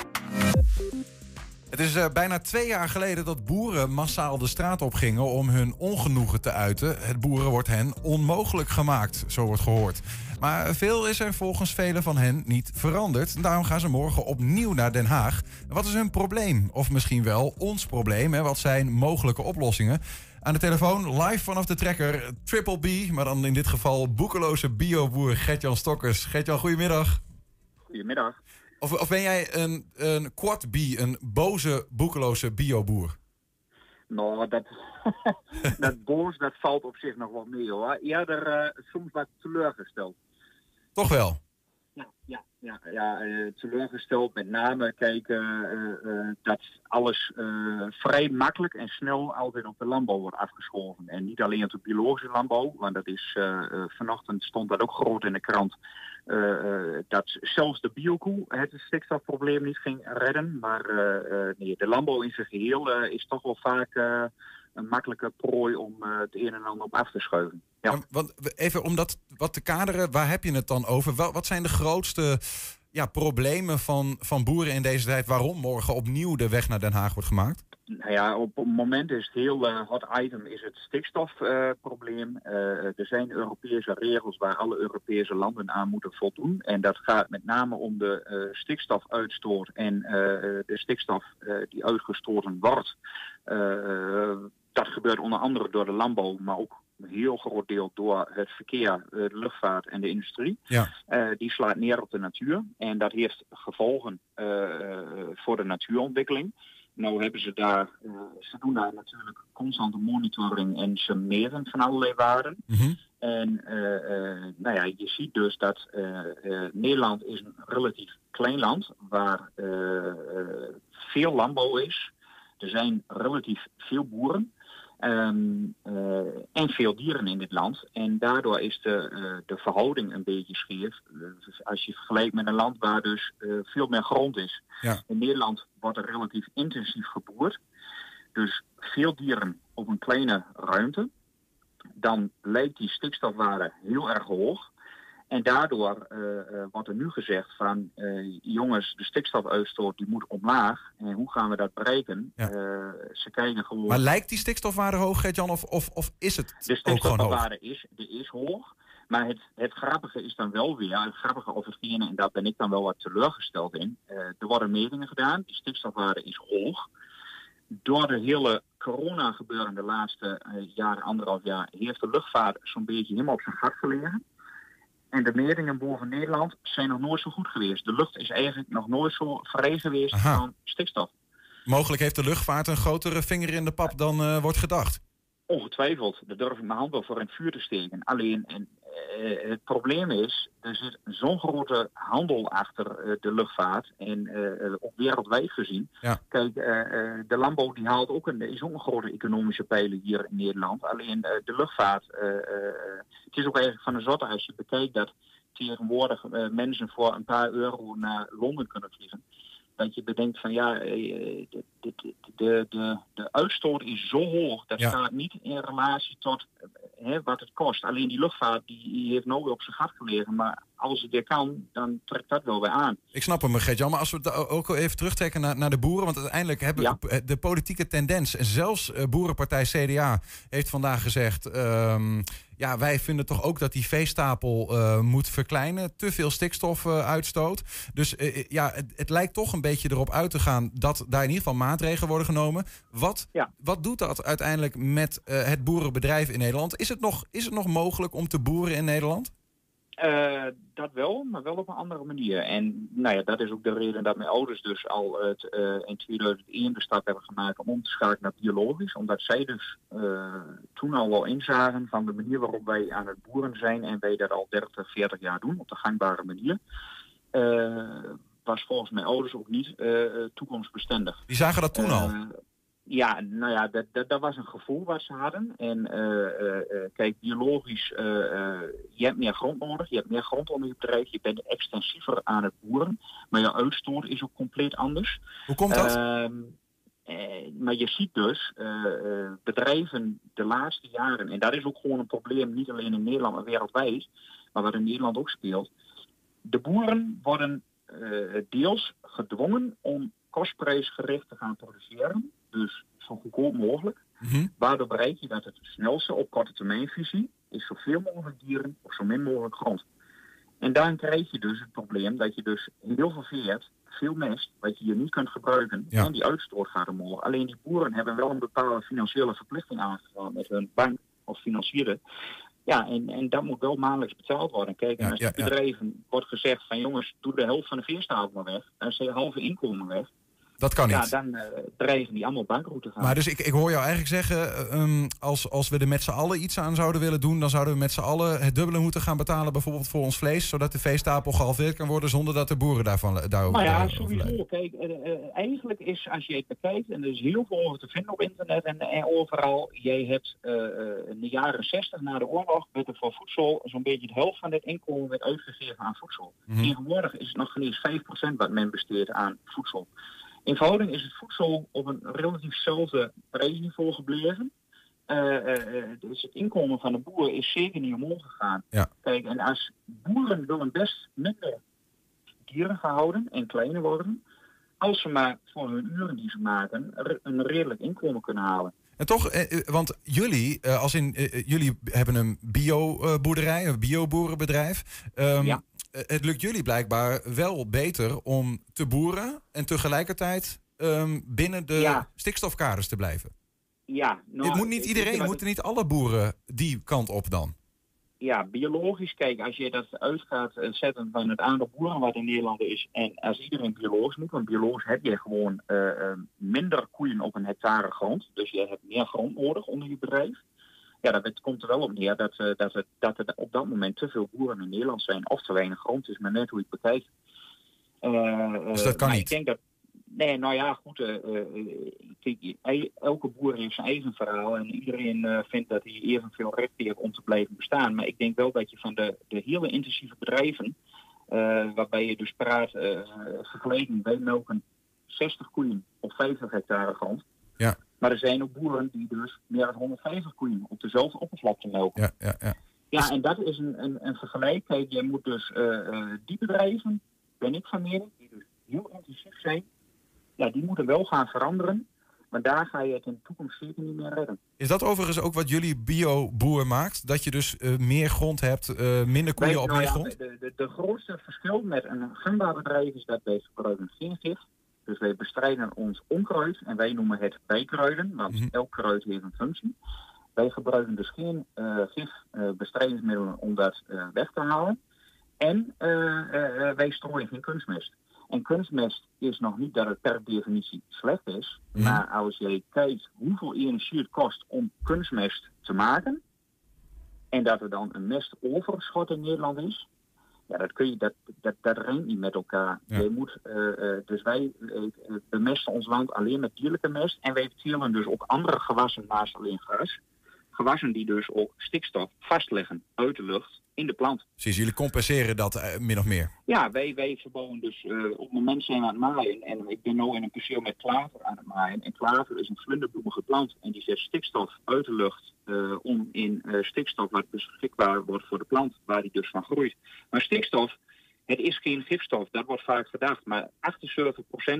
B: Het is eh, bijna twee jaar geleden dat boeren massaal de straat op gingen om hun ongenoegen te uiten. Het boeren wordt hen onmogelijk gemaakt, zo wordt gehoord. Maar veel is er volgens velen van hen niet veranderd. Daarom gaan ze morgen opnieuw naar Den Haag. Wat is hun probleem? Of misschien wel ons probleem? Hè? Wat zijn mogelijke oplossingen? Aan de telefoon, live vanaf de trekker, Triple B, maar dan in dit geval boekeloze bioboer Gertjan Stokkers. Gertjan, goedemiddag.
L: Goedemiddag.
B: Of, of ben jij een, een quad B, een boze, boekeloze bioboer?
L: Nou, dat, dat boos, dat valt op zich nog wel mee hoor. Eerder eh, soms wat teleurgesteld.
B: Toch wel?
L: Ja, ja, ja, eh, teleurgesteld. Met name kijken eh, eh, dat alles vrij makkelijk en snel altijd op de landbouw wordt afgeschoven. En niet alleen op de biologische landbouw, want dat is vanochtend stond dat ook groot in de krant. dat zelfs de biokoe het stikstofprobleem niet ging redden. Maar nee, de landbouw in zijn geheel eh, is toch wel vaak een makkelijke prooi om het een en ander op af te schuiven. Ja.
B: Want even om dat wat te kaderen, waar heb je het dan over? Wat zijn de grootste ja, problemen van, van boeren in deze tijd? Waarom morgen opnieuw de weg naar Den Haag wordt gemaakt?
L: Nou ja, op het moment is het heel eh, hot item is het stikstofprobleem. er zijn Europese regels waar alle Europese landen aan moeten voldoen. En dat gaat met name om de eh, stikstofuitstoot en eh, de stikstof eh, die uitgestoten wordt. Eh, dat gebeurt onder andere door de landbouw, maar ook heel groot deel door het verkeer, eh, de luchtvaart en de industrie.
B: Ja.
L: Eh, die slaat neer op de natuur. En dat heeft gevolgen eh, voor de natuurontwikkeling. Nou hebben ze daar, ze doen daar natuurlijk constante monitoring en ze meten van allerlei waarden. En eh, eh, nou ja, je ziet dus dat Nederland is een relatief klein land waar veel landbouw is. Er zijn relatief veel boeren. Ehm, eh, en veel dieren in dit land. En daardoor is de, eh, de verhouding een beetje scheef. Dus als je vergelijkt met een land waar dus eh, veel meer grond is.
B: Ja.
L: In Nederland wordt er relatief intensief geboerd. Dus veel dieren op een kleine ruimte. Dan lijkt die stikstofwaarde heel erg hoog. En daardoor eh, eh, wordt er nu gezegd van eh, jongens, de stikstofuitstoot die moet omlaag. En hoe gaan we dat bereiken?
B: Ja.
L: Ze kijken gewoon.
B: Maar lijkt die stikstofwaarde hoog, Gert-Jan, of, of, of is het
L: De
B: ook gewoon hoog?
L: stikstofwaarde is, die is hoog. Maar het, het grappige is dan wel weer, het grappige of hetgene, en daar ben ik dan wel wat teleurgesteld in. er worden metingen gedaan, die stikstofwaarde is hoog. Door de hele corona gebeuren de laatste eh, jaar, anderhalf jaar, heeft de luchtvaart zo'n beetje helemaal op zijn gat gelegen. En de metingen boven Nederland zijn nog nooit zo goed geweest. De lucht is eigenlijk nog nooit zo vrij geweest
B: Aha.
L: van stikstof.
B: Mogelijk heeft de luchtvaart een grotere vinger in de pap dan eh, wordt gedacht.
L: Ongetwijfeld, daar durf ik mijn hand wel voor in het vuur te steken. Alleen, en, eh, het probleem is, er zit zo'n grote handel achter eh, de luchtvaart. En eh, ook wereldwijd gezien.
B: Ja.
L: Kijk, de landbouw die haalt ook een, is ook een grote economische pijler hier in Nederland. Alleen de luchtvaart, het is ook eigenlijk van een zotte als je bekijkt dat tegenwoordig mensen voor een paar euro naar Londen kunnen vliegen. Dat je bedenkt van ja, eh, de, de, de, de, uitstoot is zo hoog. Dat staat niet in relatie tot eh, hè, wat het kost. Alleen die luchtvaart die, heeft nooit op zijn gat gelegen. Maar als het weer kan, dan trekt dat wel weer aan.
B: Ik snap hem, Gert-Jan. Maar als we het ook even terugtrekken naar, naar de boeren. Want uiteindelijk hebben
L: Ja.
B: we de politieke tendens. En zelfs eh, boerenpartij CDA heeft vandaag gezegd. ehm, ja, wij vinden toch ook dat die veestapel eh, moet verkleinen. Te veel stikstof eh, uitstoot. Dus eh, ja, het, het lijkt toch een beetje erop uit te gaan dat daar in ieder geval maatregelen worden genomen. Wat,
L: Ja.
B: wat doet dat uiteindelijk met het boerenbedrijf in Nederland? Is het, nog, is het nog mogelijk om te boeren in Nederland?
L: Eh, dat wel, maar wel op een andere manier. En nou ja, dat is ook de reden dat mijn ouders dus al het, eh, in 2001 de stap hebben gemaakt om om te schakelen naar biologisch. Omdat zij dus eh, toen al wel inzagen van de manier waarop wij aan het boeren zijn en wij dat al 30, 40 jaar doen op de gangbare manier. was volgens mijn ouders ook niet toekomstbestendig.
B: Die zagen dat toen al.
L: Ja, nou ja, dat, dat, dat was een gevoel wat ze hadden. En eh, eh, eh, kijk, biologisch, je hebt meer grond nodig, je hebt meer grond onder je bedrijf, je bent extensiever aan het boeren, maar je uitstoot is ook compleet anders.
B: Hoe komt dat?
L: Ehm, eh, maar je ziet dus bedrijven de laatste jaren, en dat is ook gewoon een probleem, niet alleen in Nederland, maar wereldwijd, maar wat in Nederland ook speelt. De boeren worden eh, deels gedwongen om kostprijsgericht te gaan produceren, dus zo goedkoop mogelijk.
B: Mhm.
L: Waardoor bereik je dat het snelste op korte termijnvisie is zoveel mogelijk dieren op zo min mogelijk grond. En dan krijg je dus het probleem dat je dus heel veel veert, veel mest, wat je hier niet kunt gebruiken.
B: Ja.
L: En die uitstoot gaat omhoog. Alleen die boeren hebben wel een bepaalde financiële verplichting aangegaan met hun bank of financierde. Ja, en, en dat moet wel maandelijks betaald worden. Kijk,
B: Ja,
L: als
B: ja.
L: bedrijven wordt gezegd van jongens, doe de helft van de veerstapel maar weg. Dan is je halve inkomen weg.
B: Dat kan
L: ja,
B: niet.
L: dan eh, dreigen die allemaal bankroet te gaan.
B: Maar dus ik, ik hoor jou eigenlijk zeggen, eh, ehm, als, als we er met z'n allen iets aan zouden willen doen, dan zouden we met z'n allen het dubbele moeten gaan betalen, bijvoorbeeld voor ons vlees, zodat de veestapel gehalveerd kan worden zonder dat de boeren daarvan daarover
L: Maar ja,
B: daarover lijden.
L: sowieso. Kijk, eh, eigenlijk is als je het bekijkt, en er is heel veel over te vinden op internet en, en overal. Jij hebt in de jaren 60 na de oorlog werd er voor voedsel zo'n beetje de helft van dit inkomen werd uitgegeven aan voedsel.
M: Mhm.
L: Tegenwoordig is het nog geen eens 5% wat men besteedt aan voedsel. In verhouding is het voedsel op een relatief zelfde prijsniveau gebleven. Eh, dus het inkomen van de boer is zeker niet omhoog gegaan.
B: Ja.
L: Kijk, en als boeren willen best minder dieren gaan houden en kleiner worden, als ze maar voor hun uren die ze maken een redelijk inkomen kunnen halen.
B: En toch, eh, want jullie, eh, als in, eh, jullie hebben een bio-boerderij, een bio-boerenbedrijf. Ehm, eh, het lukt jullie blijkbaar wel beter om te boeren en tegelijkertijd ehm, binnen de
L: Ja.
B: stikstofkaders te blijven.
L: Ja, nou,
B: Dit moet niet iedereen, moeten niet alle boeren die kant op dan?
L: Ja, biologisch, kijk, als je dat uit gaat eh, zetten van het aantal boeren wat in Nederland is, en als iedereen biologisch moet, want biologisch heb je gewoon eh, eh, minder koeien op een hectare grond, dus je hebt meer grond nodig onder je bedrijf. Ja, dat het komt er wel op neer dat, eh, dat, het, dat er op dat moment te veel boeren in Nederland zijn, of te weinig grond is, maar net hoe je het bekijkt. Eh,
B: Dus dat
L: eh,
B: kan niet?
L: Ik denk dat, nee, nou ja, goed, eh, eh, kijk, elke boer heeft zijn eigen verhaal en iedereen eh, vindt dat hij evenveel recht heeft om te blijven bestaan. Maar ik denk wel dat je van de, de hele intensieve bedrijven, eh, waarbij je dus praat, eh vergeleken, wij melken 60 koeien op 50 hectare grond.
B: Ja.
L: Maar er zijn ook boeren die dus meer dan 150 koeien op dezelfde oppervlakte melken.
B: Ja, ja, ja.
L: Ja, en dat is een, een, een vergelijk. Kijk, je moet dus eh, eh, die bedrijven, ben ik van mening, die dus heel intensief zijn, ja, die moeten wel gaan veranderen. Maar daar ga je het in de toekomst zeker niet meer redden.
B: Is dat overigens ook wat jullie bio-boer maakt? Dat je dus eh, meer grond hebt, minder koeien op
L: nou
B: meer
L: ja,
B: grond?
L: De, de, de grootste verschil met een gangbaar bedrijf is dat wij gebruiken geen gif. Dus wij bestrijden ons onkruid en wij noemen het bijkruiden, want
B: Mhm.
L: elk kruid heeft een functie. Wij gebruiken dus geen eh gifbestrijdingsmiddelen om dat eh, weg te halen. En eh, eh, eh, wij strooien geen kunstmest. En kunstmest is nog niet dat het per definitie slecht is. Maar als je kijkt hoeveel energie het kost om kunstmest te maken. En dat er dan een mestoverschot in Nederland is. Ja, dat, kun je, dat, dat, dat niet met elkaar. Je moet, eh, eh, dus wij eh, bemesten ons land alleen met dierlijke mest. En wij telen dus ook andere gewassen naast alleen gras. Gewassen die dus ook stikstof vastleggen uit de lucht in de plant.
B: Precies, jullie compenseren dat eh, min of meer.
L: Ja, wij, wij verbouwen dus eh, op het moment zijn we aan het maaien. En ik ben nu in een perceel met klaver aan het maaien. En klaver is een vlinderbloemige plant. En die zet stikstof uit de lucht eh, om in stikstof wat beschikbaar wordt voor de plant. Waar die dus van groeit. Maar stikstof, het is geen gifstof. Dat wordt vaak gedacht. Maar 78%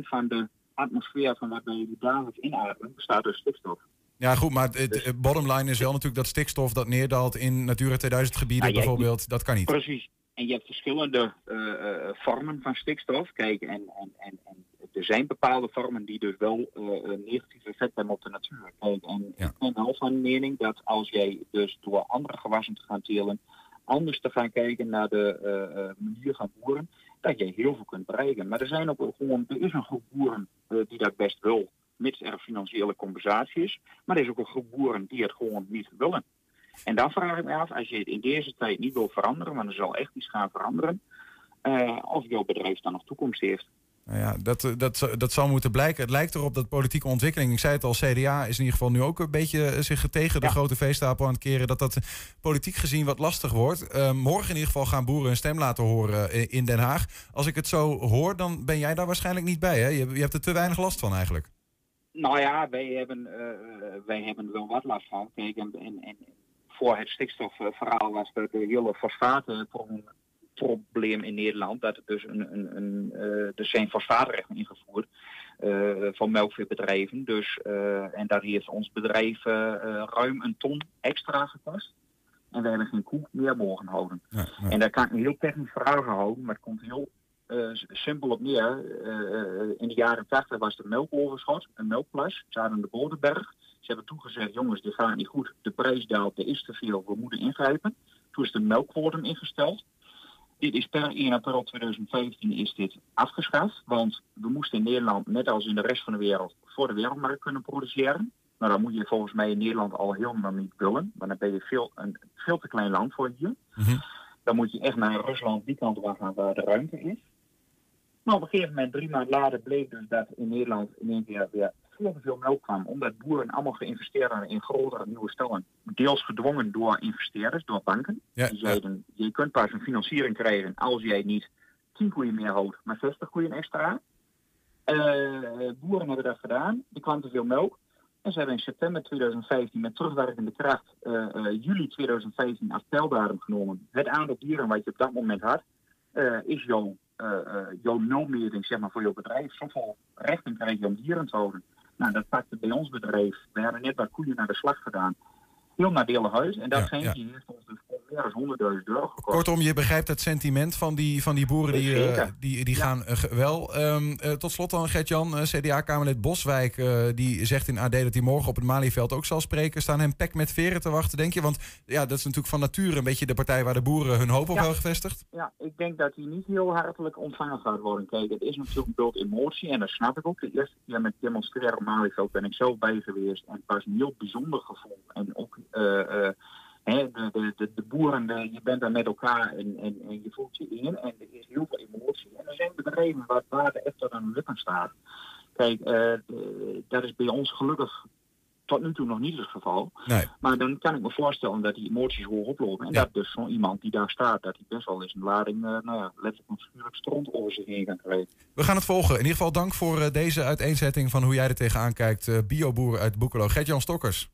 L: van de atmosfeer van wat wij dagelijks inademen bestaat uit stikstof.
B: Ja, goed, maar het het bottom line is wel natuurlijk dat stikstof dat neerdaalt in Natura 2000 gebieden
L: jij-
B: bijvoorbeeld, dat kan niet.
L: Precies. En je hebt verschillende eh, eh, vormen van stikstof. Kijk, en, en, en, en er zijn bepaalde vormen die dus wel eh, een negatief effect hebben op de natuur. Kijk, en ik ben wel van mening dat als jij dus door andere gewassen te gaan telen, anders te gaan kijken naar de manier van boeren, dat je heel veel kunt bereiken. Maar er zijn ook gewoon, er is een groep boeren die dat best wil, mits er financiële compensatie is. Maar er is ook een groep boeren die het gewoon niet willen. En dan vraag ik me af, als je het in deze tijd niet wil veranderen, want er zal echt iets gaan veranderen, eh, of jouw bedrijf dan nog toekomst heeft.
B: Nou ja, dat, eh, dat, dat zal moeten blijken. Het lijkt erop dat politieke ontwikkeling, ik zei het al, CDA is in ieder geval nu ook een beetje eh, zich tegen de grote veestapel aan het keren, dat dat politiek gezien wat lastig wordt. Eh, morgen in ieder geval gaan boeren een stem laten horen eh, in Den Haag. Als ik het zo hoor, dan ben jij daar waarschijnlijk niet bij. Hè? Je, je hebt er te weinig last van eigenlijk.
L: Nou ja, wij hebben, eh, eh, wij hebben wel wat last van. Kijk, en, en, en voor het stikstofverhaal was er de hele fosfatenprobleem in Nederland. Dat er dus een, een, een, eh, er zijn fosfaatrechten ingevoerd eh, voor melkveebedrijven. Dus, eh, en daar heeft ons bedrijf eh, eh, ruim een ton extra gekost. En we hebben geen koe meer mogen houden. En daar kan ik een heel technisch verhaal houden, maar het komt heel eh, simpel op neer. Eh, eh, in de jaren 80 was er melkoverschot, een melkplas. Ze hadden de Bodenberg. Ze hebben toegezegd, jongens, dit gaat niet goed. De prijs daalt, er is te veel, we moeten ingrijpen. Toen is de melkquotum ingesteld. Dit is per 1 april 2015 is dit afgeschaft, want we moesten in Nederland, net als in de rest van de wereld, voor de wereldmarkt kunnen produceren. Nou, dan moet je volgens mij in Nederland al helemaal niet willen, want dan ben je veel, een veel te klein land voor hier. Dan moet je echt naar Rusland, die kant gaan waar de ruimte is. Maar op een gegeven moment, drie maanden later, bleek dus dat in Nederland in één keer weer veel te veel melk kwam. Omdat boeren allemaal geïnvesteerd hadden in grotere nieuwe stallen. Deels gedwongen door investeerders, door banken.
B: Ja,
L: Die zeiden, je kunt pas een financiering krijgen als jij niet 10 koeien meer houdt, maar 60 koeien extra. Eh, boeren hebben dat gedaan. Er kwam te veel melk. En ze hebben in september 2015 met terugwerkende kracht eh, eh, juli 2015 als pijldatum genomen. Het aantal dieren wat je op dat moment had, is jouw, jouw nulmeting zeg maar, voor jouw bedrijf. Zoveel rechten krijg je om dieren te houden. Nou, dat pakte bij ons bedrijf. We hebben net wat koeien naar de slag gedaan. Heel nadelig huis. En dat
B: Ja,
L: geintje
B: ja.
L: heeft ons dus meer dan 100.000 euro gekost.
B: Kortom, je begrijpt het sentiment van die, van die boeren die, eh, die, die gaan eh, wel. Ehm, eh, tot slot dan Gert-Jan, CDA-Kamerlid Boswijk, die zegt in AD dat hij morgen op het Malieveld ook zal spreken. Staan hem pek met veren te wachten, denk je? Want ja, dat is natuurlijk van nature een beetje de partij waar de boeren hun hoop op
L: Ja.
B: hebben gevestigd.
L: Ja, ik denk dat hij niet heel hartelijk ontvangen gaat worden. Kijk, het is natuurlijk een emotie en dat snap ik ook. De eerste keer met demonstreren op Malieveld ben ik zelf bij geweest. En het was een heel bijzonder gevoel. En ook eh, eh, de, de, de, de boeren, de- je bent daar met elkaar en, en, en je voelt je in. En er is heel veel emotie. En er zijn bedrijven waar het water echt aan de lippen staat. Kijk, eh, de- dat is bij ons gelukkig tot nu toe nog niet het geval.
B: Nee.
L: Maar dan kan ik me voorstellen dat die emoties hoog oplopen. En dat dus zo'n iemand die daar staat, dat hij best wel eens een lading, eh, nou ja, letterlijk een figuurlijk stront over zich heen kan krijgen.
B: We gaan het volgen. In ieder geval dank voor eh, deze uiteenzetting van hoe jij er tegenaan kijkt. eh, bioboer uit Boekelo, Gert-Jan Stokkers.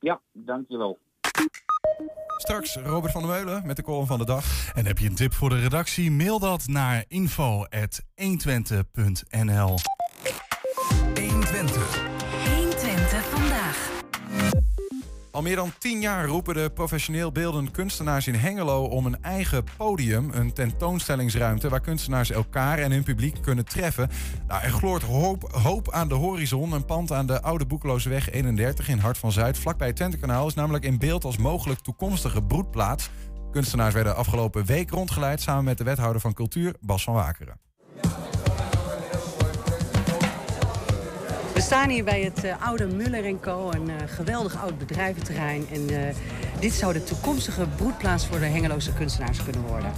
L: Ja, dankjewel.
B: Straks Robert van der Meulen met de column van de dag.
C: En heb je een tip voor de redactie? Mail dat naar info.120.nl
D: 120. 120
B: Al meer dan tien jaar roepen de professioneel beeldend kunstenaars in Hengelo om een eigen podium, een tentoonstellingsruimte waar kunstenaars elkaar en hun publiek kunnen treffen. Nou, er gloort hoop, hoop aan de horizon. Een pand aan de Oude Boekelooseweg 31 in Hart van Zuid, vlakbij het Twentekanaal, is namelijk in beeld als mogelijk toekomstige broedplaats. Kunstenaars werden afgelopen week rondgeleid samen met de wethouder van cultuur, Bas van Wakeren.
M: Staan hier bij het eh, oude Muller Co., een eh, geweldig oud bedrijventerrein. En eh, dit zou de toekomstige broedplaats voor de Hengeloze kunstenaars kunnen worden.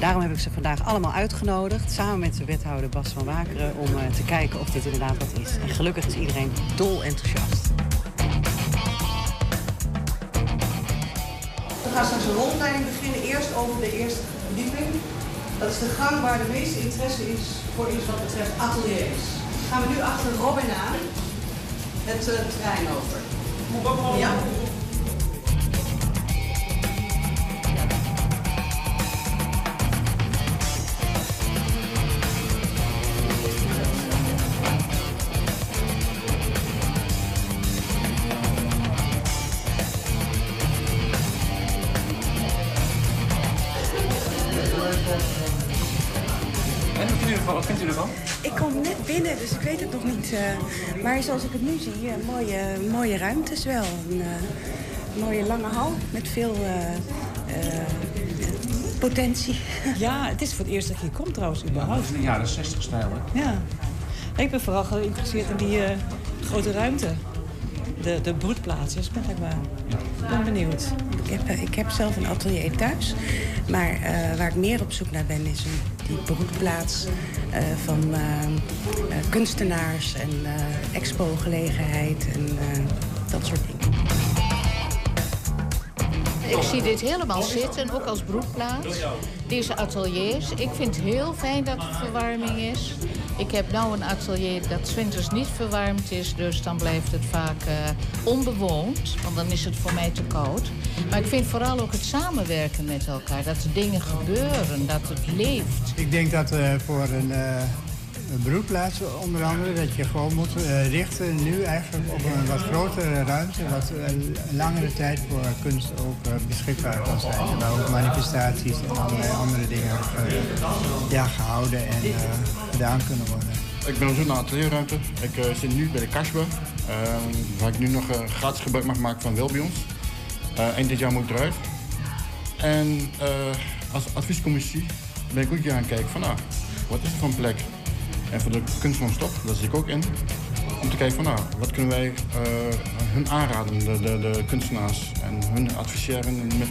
M: Daarom heb ik ze vandaag allemaal uitgenodigd, samen met de wethouder Bas van Wakeren, om te kijken of dit inderdaad wat is. En gelukkig is iedereen dol enthousiast. We gaan straks een rondleiding beginnen, eerst over de eerste verdieping. Dat is de gang waar de meeste interesse is voor iets wat betreft ateliers. Gaan we nu achter Robin aan het eh, terrein over. Ja.
N: Niet. eh, maar zoals ik het nu zie, eh, mooie, mooie ruimtes wel. Een eh, mooie lange hal met veel eh, eh, potentie.
O: Ja, het is voor het eerst dat je hier komt trouwens, überhaupt.
P: In de jaren 60 stijl, hè?
O: Ja. Ik ben vooral geïnteresseerd in die eh, grote ruimte. De, de broedplaats, dus ben ik maar ik ben benieuwd.
N: Ik heb, ik heb zelf een atelier thuis. Maar eh, waar ik meer op zoek naar ben, is een, die broedplaats eh, van eh, eh, kunstenaars en expo-gelegenheid en dat soort dingen.
Q: Ik zie dit helemaal zitten, ook als broedplaats. Deze ateliers. Ik vind het heel fijn dat er verwarming is. Ik heb nou een atelier dat winters niet verwarmd is, dus dan blijft het vaak eh, onbewoond, want dan is het voor mij te koud. Maar ik vind vooral ook het samenwerken met elkaar, dat er dingen gebeuren, dat het leeft.
R: Ik denk dat eh, voor een, een broedplaats onder andere... dat je gewoon moet eh, richten nu eigenlijk op een wat grotere ruimte... wat een langere tijd voor kunst ook eh, beschikbaar kan zijn. Waar ook manifestaties en allerlei andere dingen eh, ja, gehouden en gedaan kunnen worden.
S: Ik ben op zoek naar een atelierruimte. Ik zit nu bij de Kasbe, ehm, waar ik nu nog gratis gebruik mag maken van Wilbions. Eind dit jaar moet ik eruit. En als adviescommissie ben ik ook hier aan het kijken van, nou, wat is er van plek? En voor de kunst van stop, daar zit ik ook in. Om te kijken van, nou, wat kunnen wij eh, hun aanraden, de, de, de kunstenaars. En hun adviseren met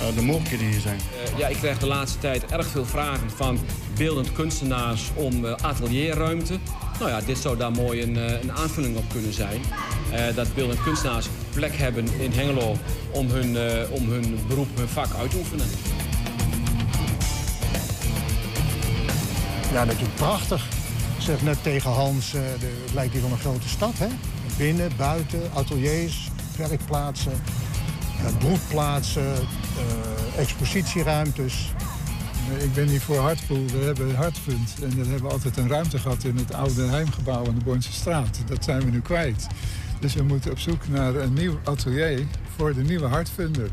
S: eh, de mogelijkheden die hier zijn.
P: Eh, ja, ik krijg de laatste tijd erg veel vragen van beeldend kunstenaars om eh, atelierruimte. Nou ja, dit zou daar mooi een, eh, een aanvulling op kunnen zijn. Eh, dat beeldend kunstenaars plek hebben in Hengelo om hun, eh, om hun beroep, hun vak uit te oefenen.
T: Ja, natuurlijk prachtig. Zeg net tegen Hans, eh, de, het lijkt hier wel een grote stad, hè? Binnen, buiten, ateliers, werkplaatsen, eh, broedplaatsen, eh, expositieruimtes.
U: Ik ben hier voor Hartpoel. We hebben Hartfund. En daar hebben we altijd een ruimte gehad in het oude heimgebouw aan de Bornse straat. Dat zijn we nu kwijt. Dus we moeten op zoek naar een nieuw atelier voor de nieuwe Hartfunder.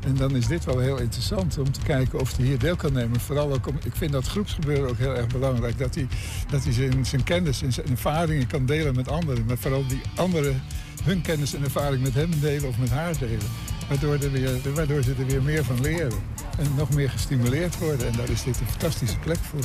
U: En dan is dit wel heel interessant om te kijken of hij hier deel kan nemen. Vooral ook ik vind dat groepsgebeuren ook heel erg belangrijk. Dat hij, dat hij zijn, zijn kennis en zijn ervaringen kan delen met anderen. Maar vooral die anderen hun kennis en ervaring met hem delen of met haar delen. Waardoor, er weer, waardoor ze er weer meer van leren. En nog meer gestimuleerd worden. En daar is dit een fantastische plek voor.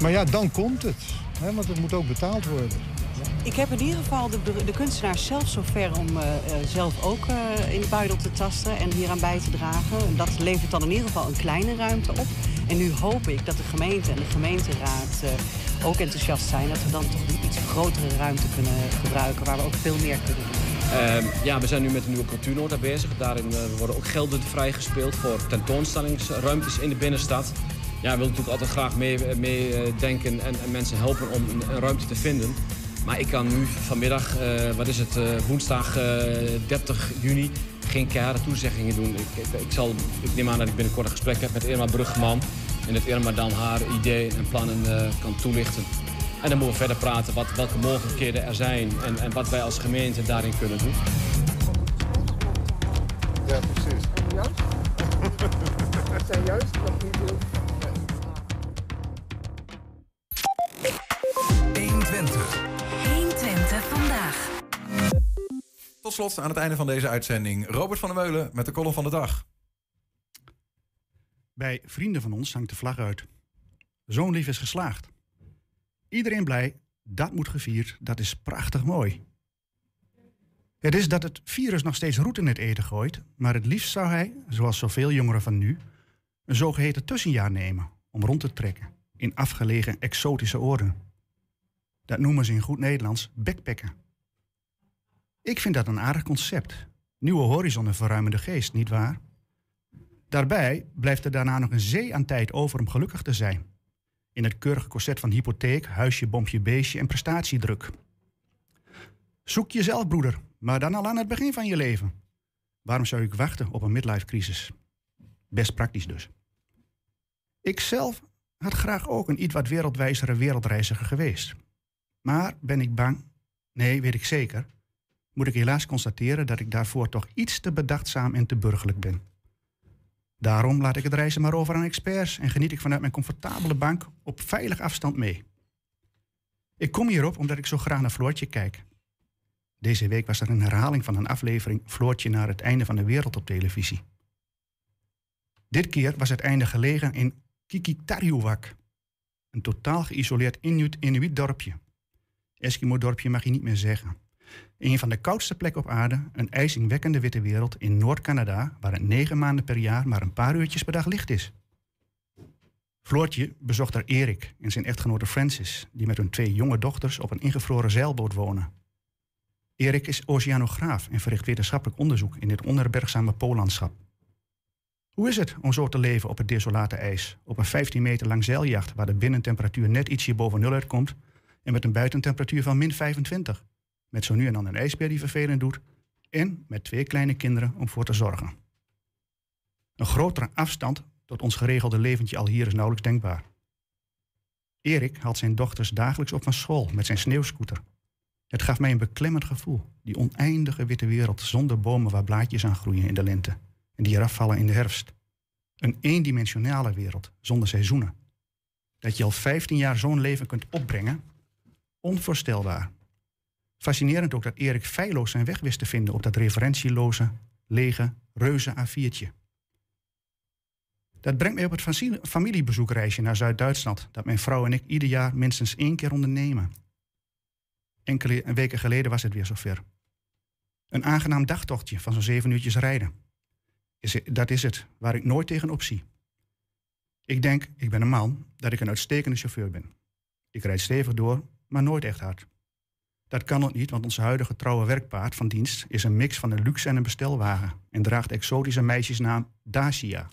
T: Maar ja, dan komt het. Hè? Want het moet ook betaald worden.
M: Ik heb in ieder geval de, de kunstenaars zelf zover om eh, eh, zelf ook eh, in de buidel te tasten en hieraan bij te dragen. En Dat levert dan in ieder geval een kleine ruimte op. En nu hoop ik dat de gemeente en de gemeenteraad ook enthousiast zijn. Dat we dan toch een iets grotere ruimte kunnen gebruiken waar we ook veel meer kunnen doen.
P: Ehm, ja, we zijn nu met een nieuwe cultuurnota bezig. Daarin worden ook gelden vrijgespeeld voor tentoonstellingsruimtes in de binnenstad. Ja, we willen natuurlijk altijd graag meedenken mee, en, en mensen helpen om een ruimte te vinden. Maar ik kan nu vanmiddag, eh, wat is het, eh, woensdag eh, 30 juni, geen keiharde toezeggingen doen. Ik, ik, ik zal, ik neem aan dat ik binnenkort een gesprek heb met Irma Bruggeman. En dat Irma dan haar ideeën en plannen eh, kan toelichten. En dan moeten we verder praten wat, welke mogelijkheden er zijn en, en wat wij als gemeente daarin kunnen doen.
U: Ja, precies.
V: Dat zijn juist nog niet heel
B: Tot slot aan het einde van deze uitzending Robert van der Meulen met de column van de dag.
W: Bij vrienden van ons hangt de vlag uit. Zo'n lief is geslaagd. Iedereen blij, dat moet gevierd, dat is prachtig mooi. Het is dat het virus nog steeds roet in het eten gooit, maar het liefst zou hij, zoals zoveel jongeren van nu, een zogeheten tussenjaar nemen om rond te trekken in afgelegen exotische oorden. Dat noemen ze in goed Nederlands backpacken. Ik vind dat een aardig concept. Nieuwe horizon en verruimende geest, nietwaar? Daarbij blijft er daarna nog een zee aan tijd over om gelukkig te zijn. In het keurige corset van hypotheek, huisje, bompje, beestje en prestatiedruk. Zoek jezelf, broeder, maar dan al aan het begin van je leven. Waarom zou ik wachten op een midlife crisis? Best praktisch dus. Ik zelf had graag ook een iets wat wereldwijzere wereldreiziger geweest. Maar ben ik bang? Nee, weet ik zeker. Moet ik helaas constateren dat ik daarvoor toch iets te bedachtzaam en te burgerlijk ben. Daarom laat ik het reizen maar over aan experts en geniet ik vanuit mijn comfortabele bank op veilig afstand mee. Ik kom hierop omdat ik zo graag naar Floortje kijk. Deze week was er een herhaling van een aflevering Floortje naar het einde van de wereld op televisie. Dit keer was het einde gelegen in Kikitariuwak, een totaal geïsoleerd Inuit, Inuit dorpje. Eskimo-dorpje mag je niet meer zeggen. Een van de koudste plekken op aarde, een ijzingwekkende witte wereld in Noord-Canada, waar het negen maanden per jaar maar een paar uurtjes per dag licht is. Floortje bezocht daar Erik en zijn echtgenote Francis, die met hun twee jonge dochters op een ingevroren zeilboot wonen. Erik is oceanograaf en verricht wetenschappelijk onderzoek in dit onherbergzame poollandschap. Hoe is het om zo te leven op het desolate ijs, op een 15 meter lang zeiljacht waar de binnentemperatuur net ietsje boven nul uitkomt en met een buitentemperatuur van min 25, met zo nu en dan een ijsbeer die vervelend doet en met twee kleine kinderen om voor te zorgen. Een grotere afstand tot ons geregelde leventje al hier is nauwelijks denkbaar. Erik haalt zijn dochters dagelijks op van school met zijn sneeuwscooter. Het gaf mij een beklemmend gevoel, die oneindige witte wereld zonder bomen waar blaadjes aan groeien in de lente en die eraf vallen in de herfst. Een eendimensionale wereld zonder seizoenen. Dat je al 15 jaar zo'n leven kunt opbrengen, onvoorstelbaar. Fascinerend ook dat Erik feilloos zijn weg wist te vinden op dat referentieloze, lege, reuze A4'tje. Dat brengt mij op het familiebezoekreisje naar Zuid-Duitsland, dat mijn vrouw en ik ieder jaar minstens één keer ondernemen. Enkele weken geleden was het weer zover. Een aangenaam dagtochtje van zo'n zeven uurtjes rijden. Is, dat is het, waar ik nooit tegenop zie. Ik denk, ik ben een man, dat ik een uitstekende chauffeur ben. Ik rijd stevig door, maar nooit echt hard. Dat kan ook niet, want onze huidige trouwe werkpaard van dienst is een mix van een luxe en een bestelwagen en draagt exotische meisjesnaam Dacia.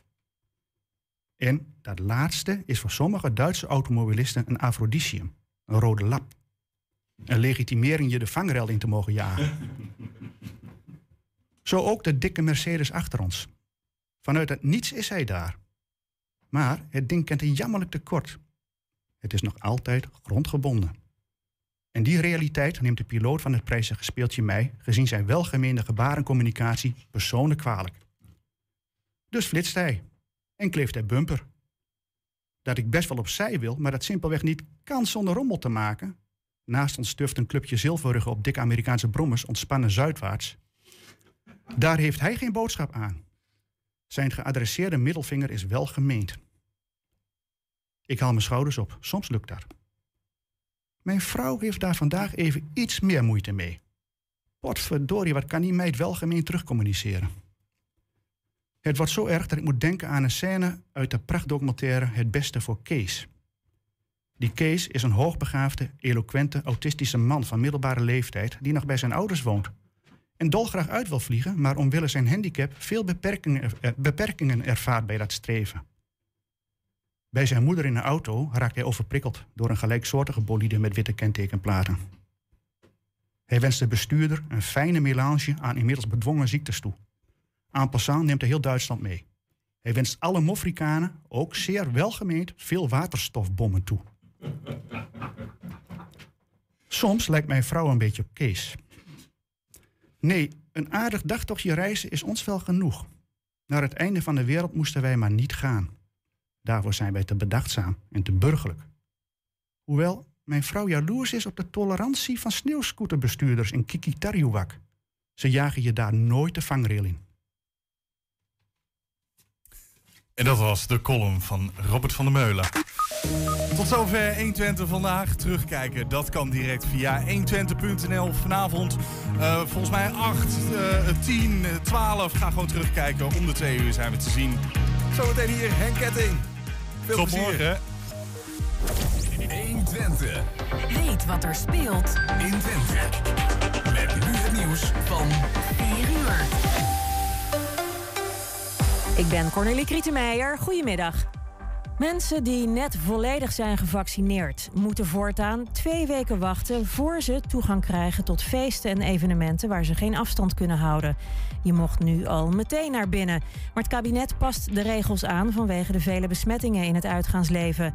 W: En dat laatste is voor sommige Duitse automobilisten een afrodisium, een rode lap. Een legitimering je de vangrail in te mogen jagen. Zo ook de dikke Mercedes achter ons. Vanuit het niets is hij daar. Maar het ding kent een jammerlijk tekort. Het is nog altijd grondgebonden. En die realiteit neemt de piloot van het prijzige speeltje mij, gezien zijn welgemeende gebarencommunicatie, persoonlijk kwalijk. Dus flitst hij en kleeft hij bumper. Dat ik best wel opzij wil, maar dat simpelweg niet kan zonder rommel te maken. Naast ons stuft een clubje zilverruggen op dikke Amerikaanse brommers ontspannen zuidwaarts. Daar heeft hij geen boodschap aan. Zijn geadresseerde middelvinger is wel gemeend. Ik haal mijn schouders op. Soms lukt dat. Mijn vrouw heeft daar vandaag even iets meer moeite mee. Potverdorie, wat kan die meid welgemeen terugcommuniceren? Het wordt zo erg dat ik moet denken aan een scène uit de prachtdocumentaire Het Beste voor Kees. Die Kees is een hoogbegaafde, eloquente, autistische man van middelbare leeftijd die nog bij zijn ouders woont. En dolgraag uit wil vliegen, maar omwille zijn handicap veel beperkingen, eh, beperkingen ervaart bij dat streven. Bij zijn moeder in een auto raakt hij overprikkeld door een gelijksoortige bolide met witte kentekenplaten. Hij wenst de bestuurder een fijne melange aan inmiddels bedwongen ziektes toe. En passant neemt hij heel Duitsland mee. Hij wenst alle Mofrikanen, ook zeer welgemeend, veel waterstofbommen toe. Soms lijkt mijn vrouw een beetje op Kees. Nee, een aardig dagtochtje reizen is ons wel genoeg. Naar het einde van de wereld moesten wij maar niet gaan. Daarvoor zijn wij te bedachtzaam en te burgerlijk. Hoewel mijn vrouw jaloers is op de tolerantie van sneeuwscooterbestuurders in Kikitariuwak. Ze jagen je daar nooit de vangrail in.
C: En dat was de column van Robert van der Meulen. Tot zover 120 vandaag. Terugkijken, dat kan direct via 120.nl vanavond. eh, volgens mij 8, eh 10, eh, 12. Ga gewoon terugkijken. Om de twee uur zijn we te zien.
B: Zometeen hier Henk Ketting. Veel
C: Tot
B: plezier.
C: morgen.
D: 120. Weet wat er speelt in Twente. Met nu het nieuws van 4 uur.
X: Ik ben Cornelie Krietenmeijer. Goedemiddag. Mensen die net volledig zijn gevaccineerd, moeten voortaan twee weken wachten voor ze toegang krijgen tot feesten en evenementen waar ze geen afstand kunnen houden. Je mocht nu al meteen naar binnen. Maar het kabinet past de regels aan vanwege de vele besmettingen in het uitgaansleven.